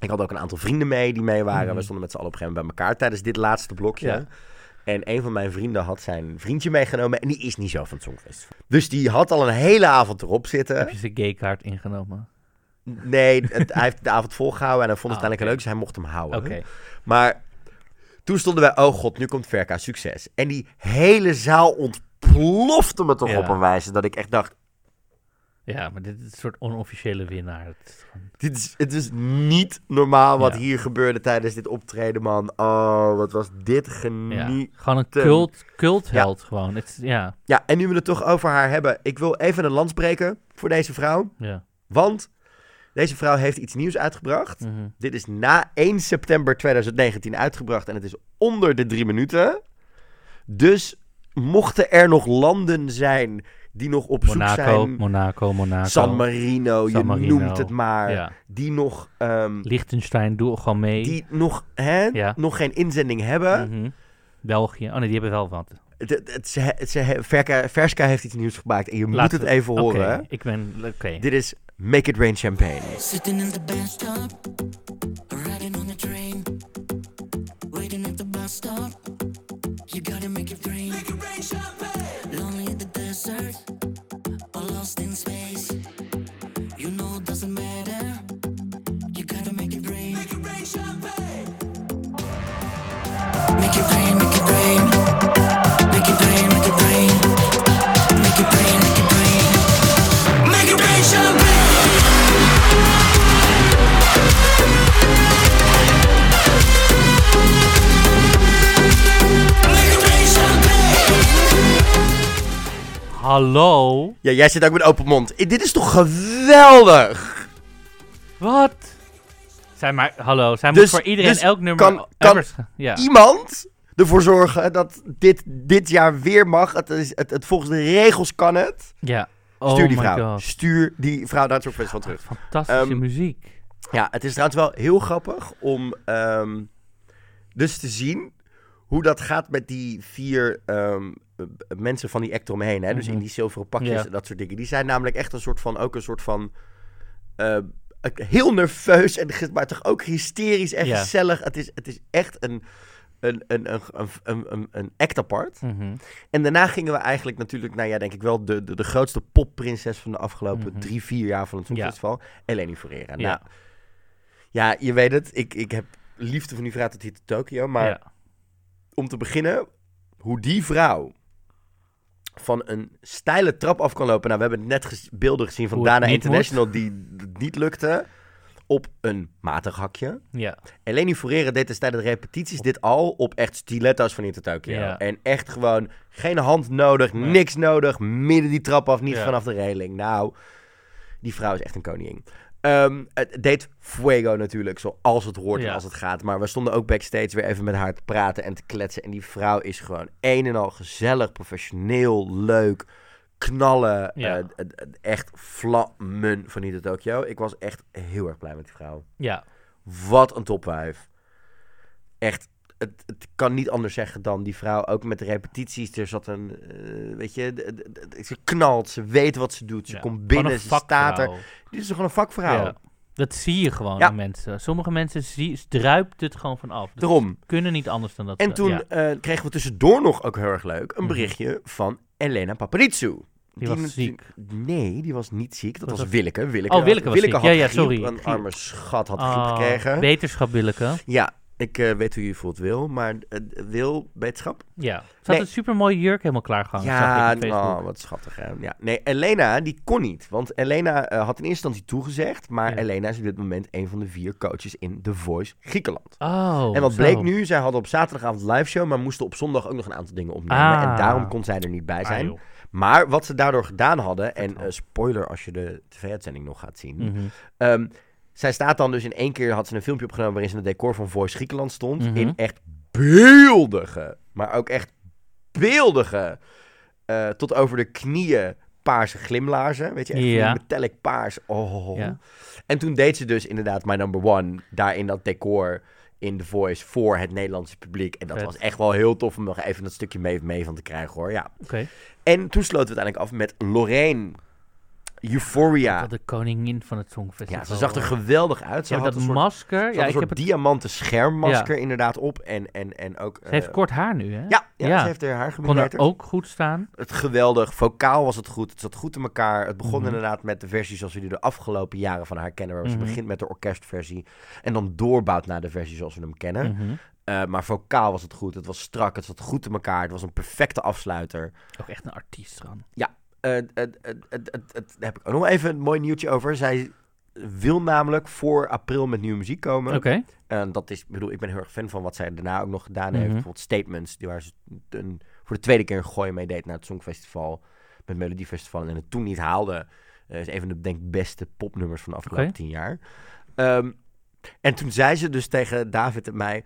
ik had ook een aantal vrienden mee die mee waren. Mhm. We stonden met z'n allen op een gegeven moment bij elkaar tijdens dit laatste blokje. Ja. En een van mijn vrienden had zijn vriendje meegenomen. En die is niet zo van het Songfestival. Dus die had al een hele avond erop zitten. Heb je zijn gaykaart ingenomen? Nee, het- hij heeft de avond volgehouden. En hij vond het Ah, uiteindelijk leuk. Dus hij mocht hem houden. Oké. Maar toen stonden wij, oh god, nu komt Verka, succes. En die hele zaal ontplofte me toch Ja. op een wijze dat ik echt dacht, Ja, maar dit is een soort onofficiële winnaar. Het is gewoon- dit is, het is niet normaal wat Ja. hier gebeurde tijdens dit optreden, man. Oh, wat was dit Ja, geniet. gewoon een cult, cultheld gewoon. Het, ja, Ja, en nu we het toch over haar hebben, ik wil even een lans breken voor deze vrouw. ja. Want Deze vrouw heeft iets nieuws uitgebracht. Mhm. Dit is na 1 september 2019 uitgebracht en het is onder de drie minuten. Dus mochten er nog landen zijn die nog op zoek Monaco, zijn... Monaco, Monaco. San Marino, San je Marino, noemt het maar. Ja. Die nog, ehm, Liechtenstein, doe gewoon mee. die nog, hè, Ja. nog geen inzending hebben. Mhm. België. Oh nee, die hebben wel wat. Het, het, het- ze, het- ze, Verka, Verska heeft iets nieuws gemaakt en je moet het even Oké, horen. ik ben... Oké. Dit is Make It Rain Champagne. Sitting in the bus stop, riding on the train, waiting at the bus stop. You gotta make it rain. Make it rain, champagne. Hallo? Ja, jij zit ook met open mond. Eh, Dit is toch geweldig? Wat? Zij maar, hallo, zij Dus- moet voor iedereen dus elk nummer kan- kan ja. Iemand ervoor zorgen dat dit dit jaar weer mag. Het, is, het, het, volgens de regels kan het. ja. Oh Stuur die vrouw. god. Stuur die vrouw naar het Songfestival terug. Fantastische Ehm, muziek. Ja, het is trouwens wel heel grappig om ehm, dus te zien hoe dat gaat met die vier ehm, eh, mensen van die act omheen. Hè? Dus Mhm. in die zilveren pakjes Ja. en dat soort dingen. Die zijn namelijk echt een soort van, ook een soort van... eh, heel nerveus, en, maar toch ook hysterisch en Ja. gezellig. Het is, het is echt een, een, een, een, een, een, act apart. Mhm. En daarna gingen we eigenlijk natuurlijk naar, ja, denk ik wel, de, de, de grootste popprinses van de afgelopen Mhm. drie, vier jaar van het Ja. Songfestival. Eleni Ferreira. Ja. Nou, ja, je weet het. Ik, ik heb liefde voor die vrouw tot hier te Tokio. Maar ja. om te beginnen, hoe die vrouw van een steile trap af kan lopen. Nou, we hebben net gez- beelden gezien van Dana International die het niet lukte. Op een matig hakje. ja. Eleni Ferreira deed dus tijdens de repetities dit al op echt stiletto's van hier te Tokio. Ja. En echt gewoon geen hand nodig, Nee. niks nodig. Midden die trap af, niet Ja. vanaf de reling. Nou, die vrouw is echt een koningin. Ehm, het deed Fuego natuurlijk, zoals het hoort en Ja. als het gaat. Maar we stonden ook backstage weer even met haar te praten en te kletsen. En die vrouw is gewoon een en al gezellig, professioneel, leuk, knallen. Ja. eh, echt vlammen van hier te Tokio. Ik was echt heel erg blij met die vrouw. ja. Wat een topwijf. Echt, het, het kan niet anders zeggen dan die vrouw, ook met de repetities. Er zat een, eh, weet je, de- de- de- ze knalt, ze weet wat ze doet. Ze Ja. komt binnen, ze staat er. Dit is gewoon een vakvrouw. Ja. Dat zie je gewoon Ja. aan mensen. Sommige mensen zie, druipt het gewoon van af. Daarom. kunnen niet anders dan dat. En toen eh, kregen we tussendoor nog ook heel erg leuk een Mhm. berichtje van Elena Paparizou. Die was ziek. Nee, die was niet ziek. Dat Was Willeke. Willeke Oh, Willeke was ziek. had Ja, ja, griep. sorry. Een arme schat had griep gekregen. Wetenschap, Willeke. Ja, ik eh, weet hoe je voelt, Wil. Maar eh, Wil, wetenschap? Ja. Ze had Nee. een supermooie jurk helemaal klaargehangen. Ja, oh, wat schattig. Hè? Ja. Nee, Elena, die kon niet. Want Elena eh, had in eerste instantie toegezegd. Maar Ja. Elena is op dit moment een van de vier coaches in The Voice Griekenland. Oh, en wat zo. bleek nu? Zij hadden op zaterdagavond live show, maar moesten op zondag ook nog een aantal dingen opnemen. Ah. En daarom kon zij er niet bij Ah, zijn. maar wat ze daardoor gedaan hadden, en spoiler als je de tv-uitzending nog gaat zien. Ehm, zij staat dan dus in één keer, had ze een filmpje opgenomen waarin ze in het decor van Voice Griekenland stond. Mhm. In echt beeldige, maar ook echt beeldige, eh, tot over de knieën paarse glimlaarzen. Weet je, echt Ja. metallic paars. Oh. Ja. En toen deed ze dus inderdaad My Number One, daar in dat decor in The Voice voor het Nederlandse publiek. En dat Vet. was echt wel heel tof om nog even dat stukje mee, mee van te krijgen hoor. Ja. Oké. En toen sloten we uiteindelijk af met Lorraine. Euphoria. Dat de koningin van het Songfestival. Ja, ze zag er hoor. geweldig uit. Ze Ja, had dat een soort, masker. Ja, een ik soort heb het... diamanten schermmasker inderdaad op. En, en, en ook... Ze heeft eh, kort haar nu, hè? Ja, ja, Ja. ze heeft haar haar Kon er ook goed staan. Het geweldig. Vocaal was het goed. Het zat goed in elkaar. Het begon Mhm. inderdaad met de versie zoals we die de afgelopen jaren van haar kennen. Waar Mhm. ze begint met de orkestversie. En dan doorbouwt naar de versie zoals we hem kennen. Mhm. Eh, maar vocaal was het goed. Het was strak. Het zat goed in elkaar. Het was een perfecte afsluiter. Ook echt een artiest gewoon. Eh, het- het- het- het- het- het- Daar heb ik nog even een mooi nieuwtje over. Zij wil namelijk voor april met nieuwe muziek komen. Oké. En dat is, ik bedoel, ik ben heel erg fan van wat zij daarna ook nog gedaan Mhm. heeft. Bijvoorbeeld Statements, die waar ze een, voor de tweede keer een gooi mee deed naar het Songfestival met Melodiefestival en het toen niet haalde. Eh, is een van de, denk beste popnummers van de afgelopen tien jaar. Ehm, en toen zei ze dus tegen David en mij...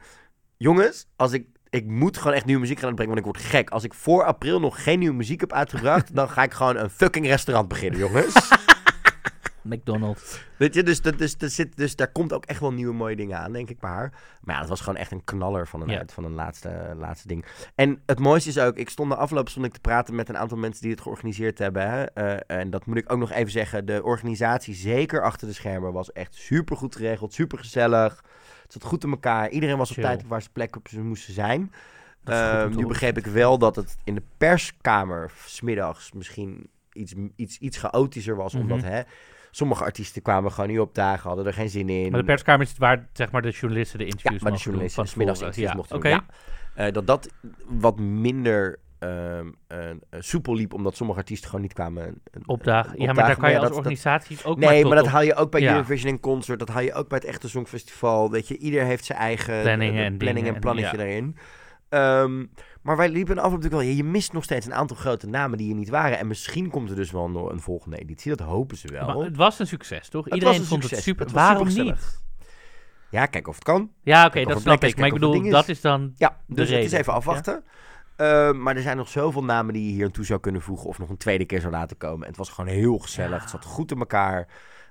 Jongens, als ik, ik moet gewoon echt nieuwe muziek gaan uitbrengen, want ik word gek. Als ik voor april nog geen nieuwe muziek heb uitgebracht... dan ga ik gewoon een fucking restaurant beginnen, jongens. McDonald's. Weet je, dus, dat, dus, dat zit, dus daar komt ook echt wel nieuwe mooie dingen aan, denk ik, haar. Maar ja, dat was gewoon echt een knaller van een, Ja. van een laatste, laatste ding. En het mooiste is ook, ik stond de afgelopen stond ik te praten met een aantal mensen die het georganiseerd hebben. Hè. Eh, en dat moet ik ook nog even zeggen, de organisatie, zeker achter de schermen, was echt super goed geregeld, super gezellig. Het zat goed in elkaar. Iedereen was op tijd waar ze plek op ze moesten zijn. Goed Ehm, nu begreep ik wel dat het in de perskamer smiddags misschien iets, iets, iets chaotischer was. Mhm. Omdat hè, sommige artiesten kwamen gewoon niet op dagen, hadden er geen zin in. Maar de perskamer is het waar zeg maar, de journalisten de ja, interviews maar de journalisten smiddags interviews Ja, mochten Oké, doen. Ja. Eh, dat dat wat minder ehm, eh, eh, soepel liep, omdat sommige artiesten gewoon niet kwamen. eh, opdagen. Ja, maar daar kan je als dat- dat- organisatie ook Nee, maar dat op haal je ook bij Ja. Eurovision en Concert. Dat haal je ook bij het echte Songfestival. Weet je, ieder heeft zijn eigen Planningen eh, en planning en plannetje ja. daarin. Ehm, maar wij liepen af natuurlijk wel. Je mist nog steeds een aantal grote namen die er niet waren. En misschien komt er dus wel een volgende editie. Dat hopen ze wel. Maar het was een succes, toch? Het Iedereen was een vond succes. het super. Het was Waarom niet? Ja, kijk of het kan. Ja, oké, dat snap is, ik. Maar ik bedoel, dat is dan... Ja, de dus het is even ja. Ehm, maar er zijn nog zoveel namen die je hier aan toe zou kunnen voegen. Of nog een tweede keer zou laten komen. En het was gewoon heel gezellig. Ja. Het zat goed in elkaar.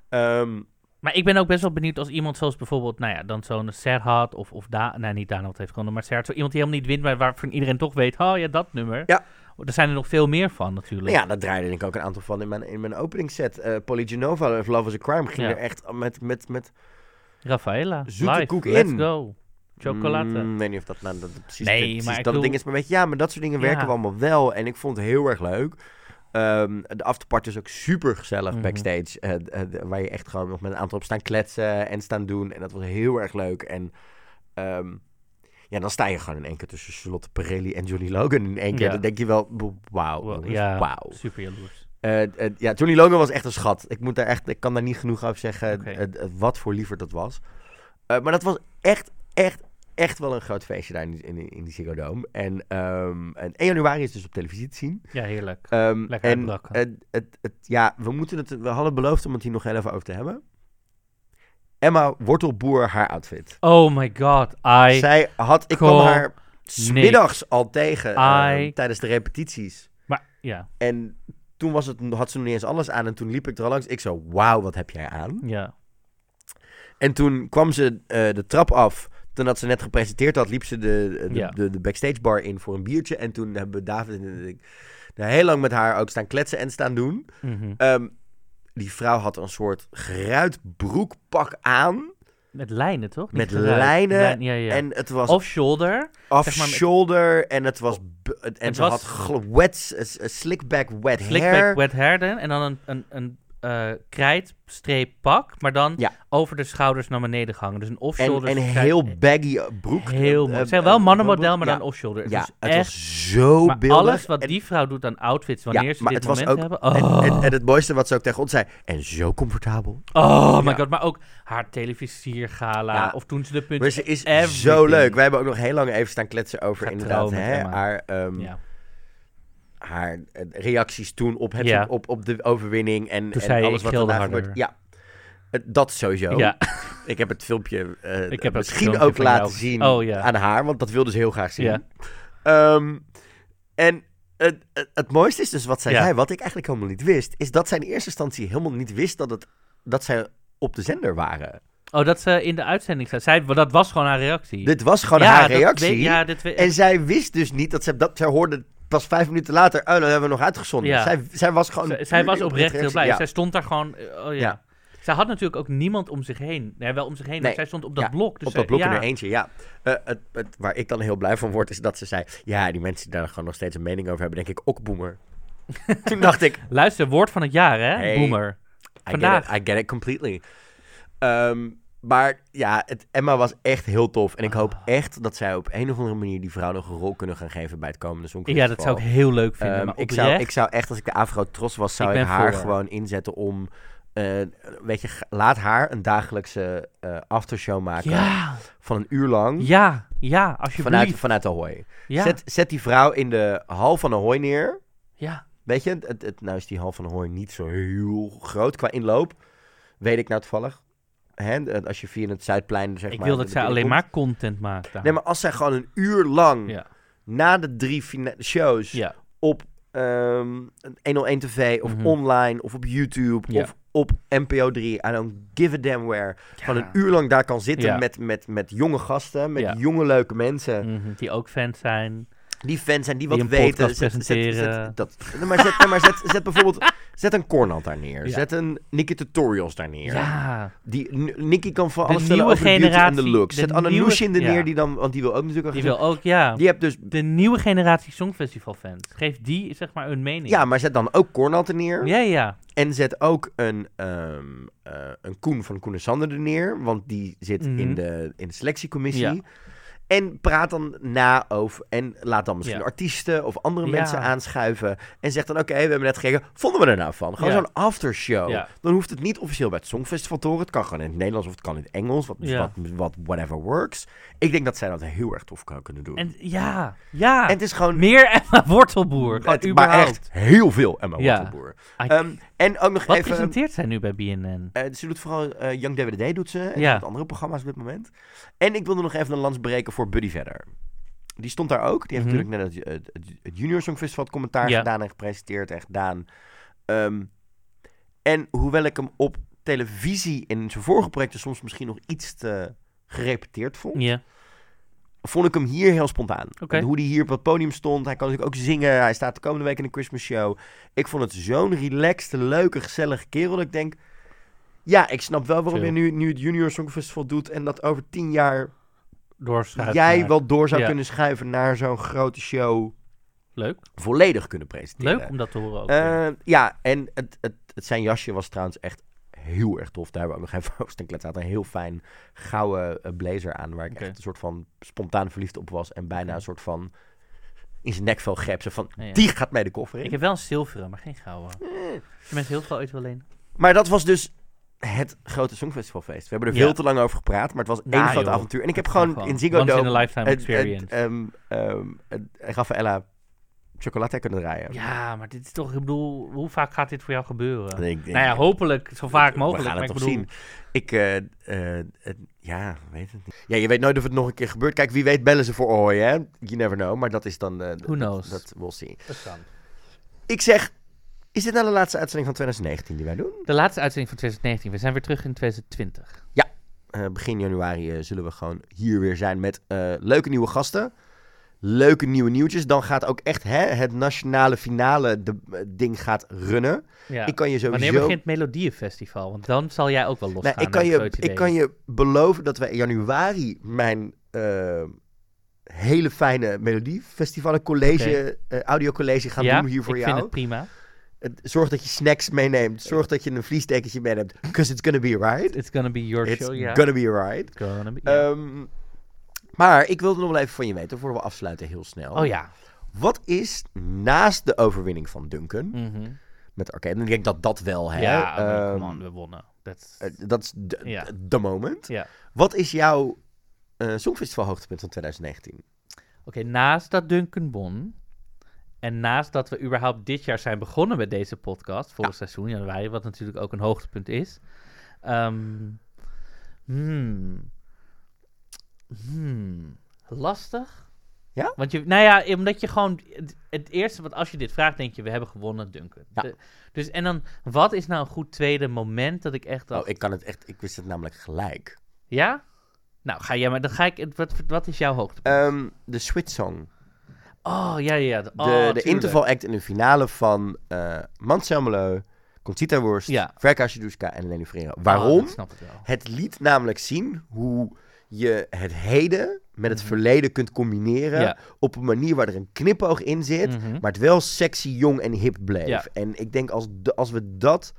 Ehm, Maar ik ben ook best wel benieuwd als iemand zoals bijvoorbeeld, nou ja, dan zo'n Serhat of, of da nee, niet Daan heeft gewonnen, maar Serhat, zo iemand die helemaal niet wint, maar waarvan iedereen toch weet, oh ja, dat nummer. Ja. Er zijn er nog veel meer van natuurlijk. Ja, daar draaide ik ook een aantal van in mijn, in mijn openingsset. Eh Polygenova of Love is a Crime ging Ja. er echt met, met, met Rafaela, Zoete live, koek let's in. go. Chocolade. Mm, ik weet niet of dat nou dat, precies, Nee, precies maar dat ding is. Maar weet je, ja, maar dat soort dingen Ja. werken we allemaal wel. En ik vond het heel erg leuk. Ehm, de afterparty is ook super gezellig Mhm. backstage. eh, eh, waar je echt gewoon nog met een aantal op staan kletsen en staan doen. En dat was heel erg leuk. En ehm, ja, dan sta je gewoon in één keer tussen Charlotte Perelli en Johnny Logan in één keer. Ja. Dan denk je wel, wauw. Wa- jongens, ja, wauw. super jaloers. Eh, ja, Johnny Logan was echt een schat. Ik, moet daar echt, ik kan daar niet genoeg over zeggen wat voor liever dat was. Maar dat was echt, echt, echt wel een groot feestje daar in, die- in, die- in die Ziggo Dome. En, ehm, en 1 januari is dus op televisie te zien. Ja, heerlijk. Ehm, Lekker en het, het, het, ja, we, moeten het, we hadden beloofd om het hier nog heel even over te hebben. Emma Wortelboer, haar outfit. Oh my god, I... Zij had, ik kwam haar smiddags al tegen ehm, tijdens de repetities. Maar, ja, En toen was het, had ze nog niet eens alles aan. En toen liep ik er al langs. Ik zo, wauw, wat heb jij aan? ja. En toen kwam ze eh, de trap af. Toen had ze net gepresenteerd had, liep ze de, de, Ja. de, de backstage bar in voor een biertje. En toen hebben David en ik daar heel lang met haar ook staan kletsen en staan doen. Mhm. Ehm, die vrouw had een soort geruit broekpak aan. Met lijnen, toch? Niet Met lijnen Lijn- ja, ja. En het was Off-shoulder. zeg maar met- off-shoulder. En het was... En Het ze was- had wet, slickback wet Slickback hair. wet hair dan, en dan een, een, een eh krijtstreep pak, maar dan Ja. over de schouders naar beneden gehangen. Dus een En, off-shoulder. en krijt- heel baggy eh, broek. Heel Eh, mooi. eh, Het zijn wel eh, mannenmodel, maar ja. dan off-shoulder. Het Ja, is het echt... was zo maar beeldig. alles wat die vrouw doet aan outfits wanneer ja, ze dit het moment ook, hebben. en, Oh, en, en het mooiste wat ze ook tegen ons zei. En zo comfortabel. oh my god. Maar ook haar televisiergala. Of toen ze de punten... Maar ze is everything. zo leuk. Wij hebben ook nog heel lang even staan kletsen over inderdaad hè, haar, ehm. Haar eh, reacties toen op, het, Ja. op, op de overwinning. En, en alles wat harder. gebeurt. Ja, Het- dat sowieso. ja. Ik heb het filmpje eh, Ik heb het misschien filmpje ook jou laten zien Oh, ja. aan haar. Want dat wilde ze heel graag zien. Ja. Ehm, en het, het, het mooiste is dus wat zij zei, wat ik eigenlijk helemaal niet wist, is dat zij in eerste instantie helemaal niet wist dat, het, dat zij op de zender waren. Oh, dat ze in de uitzending zei. zij. Dat was gewoon haar reactie. Dit was gewoon haar dat reactie. weet- ja, dit weet- En zij wist dus niet dat ze dat. Zij hoorde pas vijf minuten later. Oh, dat hebben we nog uitgezonden. Ja. Zij, zij was gewoon. Zij, zij was oprecht heel blij. Ja. Zij stond daar gewoon... eh, Oh ja. Ja. Zij had natuurlijk ook niemand om zich heen. Nee, wel om zich heen, Nee. zij stond op dat blok. Dus op dat blok in haar eentje, ja. Eh, het, het, waar ik dan heel blij van word, is dat ze zei... Ja, die mensen die daar gewoon nog steeds een mening over hebben, denk ik ook boomer. Toen dacht ik, Luister, woord van het jaar, hè? Hey. Boomer. I get, Vandaag. it, I get it completely. Ehm, maar ja, het, Emma was echt heel tof. En ik hoop Ah. echt dat zij op een of andere manier die vrouw nog een rol kunnen gaan geven bij het komende Ja, Songfestival. dat zou ik heel leuk vinden. Ehm, maar ik, zou, ik zou echt, als ik de Afro Tros was, zou Ik haar voor. gewoon inzetten om... eh, weet je, laat haar een dagelijkse eh, aftershow maken Ja, van een uur lang. ja, ja, alsjeblieft. Vanuit, vanuit Ahoy. ja, Zet, zet die vrouw in de hal van Ahoy neer. ja. weet je, het, het, nou is die Hal van Hoorn niet zo heel groot qua inloop. Weet ik nou toevallig. Hè, als je via het Zuidplein, zeg Ik maar... wil dat zij alleen maar content maakt. daar. Nee, maar als zij gewoon een uur lang Ja. na de drie shows Ja. op ehm 101 TV of Mhm. online of op YouTube Ja. of op NPO 3, I don't give a damn where, gewoon een uur lang daar kan zitten met, met, met jonge gasten, met jonge leuke mensen, Mhm, Die ook fans zijn. Die fans zijn, die wat een weten. Zet, zet, zet, dat, maar zet, maar zet, zet bijvoorbeeld, zet een Cornald daar neer, Ja. zet een Nicky Tutorials daar neer. Ja. Die, Nicky kan van alles nieuwe over de beauty en de generatie- looks. de Zet Anne nieuwe- Nushin er neer, die dan, want die wil ook natuurlijk... Die een- wil ook, ja. Die hebt dus De nieuwe generatie Songfestival fans. Geef die, zeg maar, hun mening. Ja, maar zet dan ook Cornald er neer. Ja, ja. En zet ook een, ehm, eh, een Koen van Koen en Sander er neer. Want die zit Mhm. in, de, in de selectiecommissie. Ja. En praat dan na over. En laat dan misschien Ja. artiesten of andere Ja. mensen aanschuiven. En zegt dan: Oké, we hebben net gekeken. Vonden we er nou van? Gewoon Ja. zo'n aftershow. Dan hoeft het niet officieel bij het Songfestival te horen. Het kan gewoon in het Nederlands of het kan in het Engels. Wat, wat, wat whatever works. Ik denk dat zij dat heel erg tof kunnen doen. En ja, ja. En het is gewoon. Meer Emma Wortelboer. Het, maar echt heel veel Emma. Wortelboer. Ehm, en ook nog Wat even. presenteert zij nu bij BNN? Eh, ze doet vooral eh, Young DVD doet ze. En Ja. andere programma's op dit moment. En ik wilde nog even een lans breken voor Buddy Verder. Die stond daar ook. Die heeft Mhm. natuurlijk net het, het, het Junior Songfestival het commentaar Ja. gedaan en gepresenteerd en gedaan. Ehm, en hoewel ik hem op televisie in zijn vorige projecten soms misschien nog iets te gerepeteerd vond, Ja. Vond ik hem hier heel spontaan. En hoe hij hier op het podium stond. Hij kan natuurlijk ook zingen. Hij staat de komende week in een Christmas show. Ik vond het zo'n relaxed, leuke, gezellige kerel. Dat ik denk, ja, ik snap wel waarom je nu, nu het Junior Songfestival doet. En dat over tien jaar jij naar- wel door zou Ja. kunnen schuiven naar zo'n grote show. Leuk. Volledig kunnen presenteren. Leuk om dat te horen ook. Eh, ja, en het, het, het zijn jasje was trouwens echt heel erg tof. Daar hebben we ook nog even over staan kletsen. Had een heel fijn gouden eh, blazer aan. Waar ik echt een soort van spontaan verliefd op was. En bijna een soort van in zijn nekvel. Zo van, Ja, ja. die gaat mij de koffer in. ik heb wel een zilveren, maar geen gouden. Eh. Je mensen heel veel uit wil lenen. Maar dat was dus het grote Songfestivalfeest. We hebben er Ja. veel te lang over gepraat. Maar het was Nou, één groot joh. avontuur. En ik heb gewoon in Ziggo Once in a Dome... lifetime experience. het, ehm, ehm, het- Raffaella chocolate kunnen draaien. ja, maar dit is toch, ik bedoel, hoe vaak gaat dit voor jou gebeuren? En ik denk- nou ja, hopelijk zo vaak We mogelijk. gaan maar het ik toch bedoel, zien. Ik, eh, eh, het- ja, weet het niet. Ja, je weet nooit of het nog een keer gebeurt. Kijk, wie weet bellen ze voor Ahoy, hè? You never know. Maar dat is dan... eh, Who knows? Dat, dat we'll see. dat kan. Ik zeg, is dit nou de laatste uitzending van 2019 die wij doen? De laatste uitzending van 2019. We zijn weer terug in 2020. Eh, begin januari zullen we gewoon hier weer zijn met eh, leuke nieuwe gasten. Leuke nieuwe nieuwtjes. Dan gaat ook echt hè, het nationale finale de, eh, ding gaat runnen. Ja. Ik kan je sowieso... Wanneer begint het Melodieënfestival? Want dan zal jij ook wel losgaan. Nee, ik, kan je, ik kan je beloven dat we in januari mijn eh, hele fijne melodiefestivalen college, eh, audiocollege gaan ja, doen hier voor ik jou. vind het prima. Zorg dat je snacks meeneemt. Zorg dat je een vliesdekentje meeneemt. Because it's gonna be right. It's gonna be your It's show, ja. gonna be right. It's gonna be. Ehm, maar ik wilde nog wel even van je weten, voordat we afsluiten heel snel. oh ja. Wat is naast de overwinning van Duncan Mhm. met Arcade? Ik denk dat dat wel, hè? Ja, oh, Ehm, we wonnen. Eh, dat is de, Ja. de- moment. ja. Wat is jouw eh Songfestival hoogtepunt van 2019? Oké, naast dat Duncan won... En naast dat we überhaupt dit jaar zijn begonnen met deze podcast... vorig seizoen, januari, wat natuurlijk ook een hoogtepunt is... hmm, hmm, lastig? Ja? Want je, nou ja, omdat je gewoon... Het, het eerste, wat als je dit vraagt, denk je... We hebben gewonnen, Duncan. Ja. De- dus, en dan, wat is nou een goed tweede moment dat ik echt dacht... Oh, ik kan het echt, ik wist het namelijk gelijk. Ja? Nou, ga jij maar... Dan ga ik... Wat, wat is jouw hoogtepunt? Ehm, de Switch Song. oh, ja, ja. De, De, oh, de tuurlijk. interval act in de finale van uh, Marcel Meleu, Conchita Wurst, Ja. Verka en Lenny Ferreira. Oh, Waarom? dat snap ik wel. Het liet namelijk zien hoe je het heden met het Mhm. verleden kunt combineren. Ja. Op een manier waar er een knipoog in zit. Mhm. Maar het wel sexy, jong en hip bleef. Ja. En ik denk als, de, als we dat...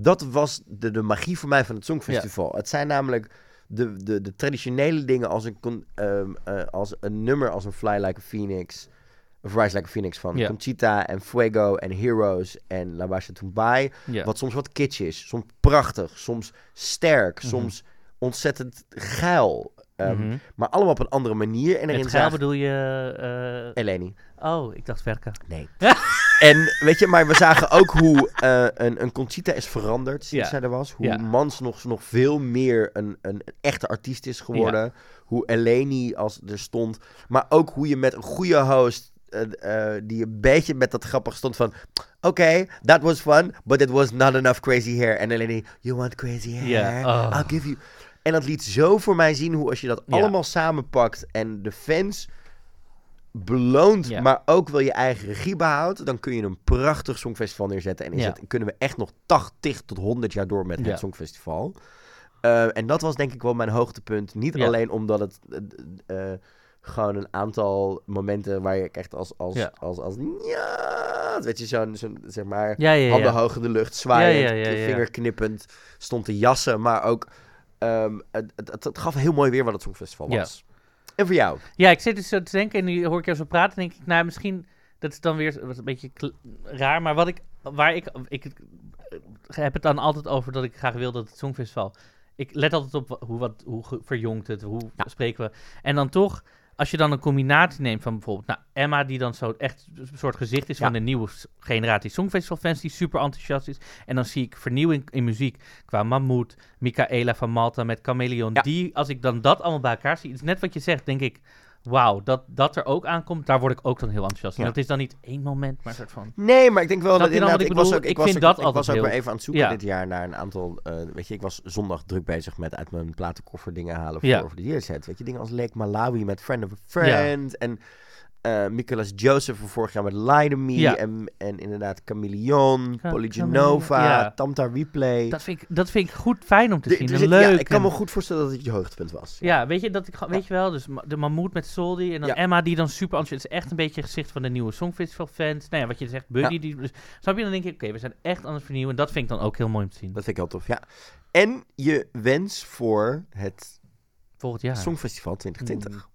Dat was de, de magie voor mij van het Songfestival. Het zijn namelijk de, de, de traditionele dingen als een, ehm, eh, als een nummer als een Fly Like a Phoenix... Of Rise Like a Phoenix van Ja. Conchita en Fuego en Heroes en La Basha Tumbai. Wat soms wat kitsch is, soms prachtig, soms sterk, Mhm. soms ontzettend geil. Ehm, Mhm. Maar allemaal op een andere manier. En erin Met geil zagen... bedoel je... Eleni. eh, oh, ik dacht Verka. Nee. En weet je, maar we zagen ook hoe eh, een, een Conchita is veranderd sinds Ja. zij er was. Hoe Ja. Mans nog, nog veel meer een, een, een echte artiest is geworden. Hoe Eleni als er stond. Maar ook hoe je met een goede host, die een beetje met dat grappig stond van... Oké, that was fun, but it was not enough crazy hair. En Eleni, you want crazy hair? Oh. I'll give you... En dat liet zo voor mij zien hoe als je dat Ja. allemaal samenpakt en de fans beloont, Ja. maar ook wel je eigen regie behoudt, dan kun je een prachtig songfestival neerzetten. En is Ja. het, kunnen we echt nog 80 tot 100 jaar door met het songfestival. Eh, en dat was denk ik wel mijn hoogtepunt. Niet alleen omdat het eh, eh, gewoon een aantal momenten waar je echt als, als, als, als, ja, weet je, zo'n, zeg maar, handen hoog in de lucht, zwaaiend, vingerknippend, stond te jassen, maar ook, ehm, het, het, het, gaf heel mooi weer wat het Songfestival Ja. was. En voor jou? Ja, ik zit dus zo te denken en nu hoor ik jou zo praten denk ik, nou misschien, dat is dan weer wat een beetje raar, maar wat ik, waar ik, ik eh, heb het dan altijd over dat ik graag wil dat het Songfestival, ik let altijd op hoe, wat, hoe verjongt het, hoe spreken we, en dan toch, als je dan een combinatie neemt van bijvoorbeeld, nou, Emma die dan zo echt een soort gezicht is Ja. van de nieuwe generatie Songfestival-fans die super enthousiast is, en dan zie ik vernieuwing in muziek qua Mahmoud, Michaela van Malta met Chameleon, Ja. die, als ik dan dat allemaal bij elkaar zie, het is net wat je zegt, denk ik, wauw, dat, dat er ook aankomt, daar word ik ook dan heel enthousiast. En Ja. dat is dan niet één moment, maar een soort van... Nee, maar ik denk wel dat inderdaad, ik ik was bedoel? ook, ik Ik was vind ook, dat ik altijd was ook heel- weer even aan het zoeken Ja. dit jaar naar een aantal, eh, weet je, ik was zondag druk bezig met uit mijn platenkoffer dingen halen voor, Ja. voor de dierset. Weet je, dingen als Lake Malawi met Friend of a Friend en eh Nicolas Joseph van vorig jaar met Lie to Me Ja. en, en inderdaad Chameleon, Polygenova, ja. Tamta Replay. Dat vind ik, dat vind ik goed fijn om te De- zien. leuk. ja, ik kan en- me goed voorstellen dat het je hoogtepunt was. Ja, weet je, dat ik, weet je wel, dus de Mammoet met Soldi en dan. Emma die dan super enthousiast is. echt een beetje het gezicht van de nieuwe Songfestival fans. Nou ja, wat je zegt, Buddy, die, dus, snap je, dan denk ik, oké, we zijn echt aan het vernieuwen. En dat vind ik dan ook heel mooi om te zien. Dat vind ik heel tof, ja. En je wens voor het Volgend jaar. Songfestival 2020.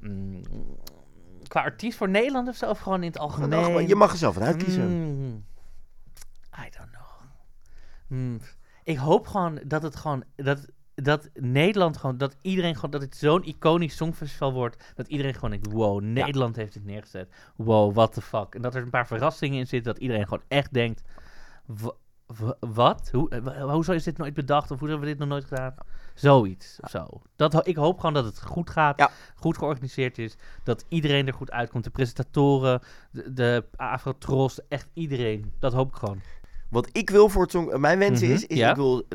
Mm, qua artiest voor Nederland of zo, of gewoon in het algemeen? je mag er zelf van uitkiezen. Mm, I don't know. Mm, ik hoop gewoon dat het gewoon, dat, dat Nederland gewoon, dat iedereen gewoon, dat het zo'n iconisch songfestival wordt, dat iedereen gewoon denkt, wow, Nederland heeft het neergezet. Wow, what the fuck. En dat er een paar verrassingen in zitten, dat iedereen gewoon echt denkt, wa- wa- wat? Hoe, hoezo is dit nooit bedacht? Of hoe hebben we dit nog nooit gedaan? Zoiets of zo. Dat, ik hoop gewoon dat het goed gaat, Ja. goed georganiseerd is, dat iedereen er goed uitkomt. De presentatoren, de, de echt iedereen. Dat hoop ik gewoon. Wat ik wil voor het song... Mijn wens Mhm, is, is ja. ik wil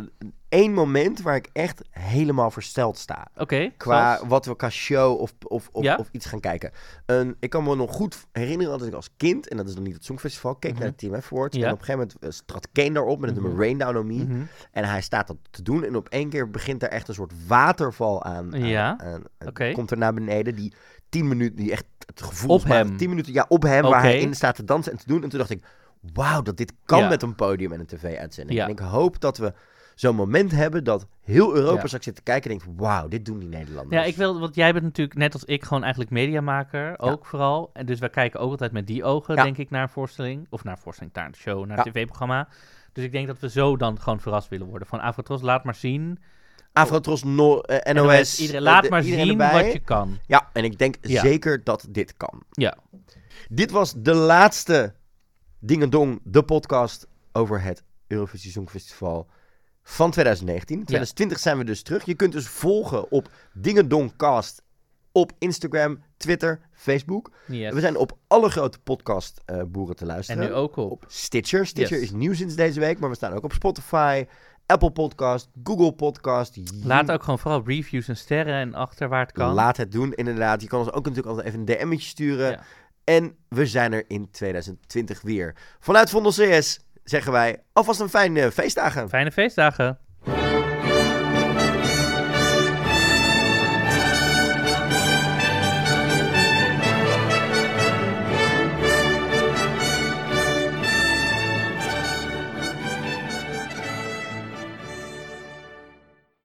één moment waar ik echt helemaal versteld sta. Oké. Qua zoals- wat we qua show of, of, of, Ja? of iets gaan kijken. Een- ik kan me nog goed herinneren dat ik als kind, en dat is dan niet het Songfestival, keek Mhm. naar het Team F Awards. Ja. En op een gegeven moment eh, trad Kane daarop met het Mhm. nummer Rain Down On Me. Mhm. En hij staat dat te doen. En op één keer begint er echt een soort waterval aan. aan- Ja, aan- aan- oké. Komt er naar beneden. Die tien minuten, die echt het gevoel Op hem. Tien minuten, ja, op hem. Waar hij in staat te dansen en te doen. En toen dacht ik, wauw, dat dit kan Ja. met een podium en een tv-uitzending. Ja. En ik hoop dat we zo'n moment hebben dat heel Europa Ja. straks zit te kijken en denkt, wauw, dit doen die Nederlanders. Ja, ik wil, want jij bent natuurlijk net als ik gewoon eigenlijk mediamaker, ook vooral. En dus wij kijken ook altijd met die ogen, Ja. denk ik, naar een voorstelling. Of naar een voorstelling, naar een show, naar een tv-programma. Dus ik denk dat we zo dan gewoon verrast willen worden. Van Afrotros, laat maar zien. Afrotros, no, eh, NOS. iedereen, eh, laat de- maar iedereen zien erbij. wat je kan. Ja, en ik denk zeker dat dit kan. Ja. Dit was de laatste Dingendong, de podcast over het Eurovisie Songfestival van 2019. 2020 zijn we dus terug. Je kunt dus volgen op Dingendongcast op Instagram, Twitter, Facebook. Yes. We zijn op alle grote podcastboeren te En luisteren. nu ook op. op Stitcher. Stitcher Yes. is nieuw sinds deze week, maar we staan ook op Spotify, Apple Podcast, Google Podcast. Laat ook gewoon vooral reviews en sterren en achter waar het kan. Laat het doen, inderdaad. Je kan ons ook natuurlijk altijd even een DM'tje sturen. Ja. En we zijn er in 2020 weer. Vanuit Vondel CS zeggen wij alvast een fijne feestdagen. Fijne feestdagen.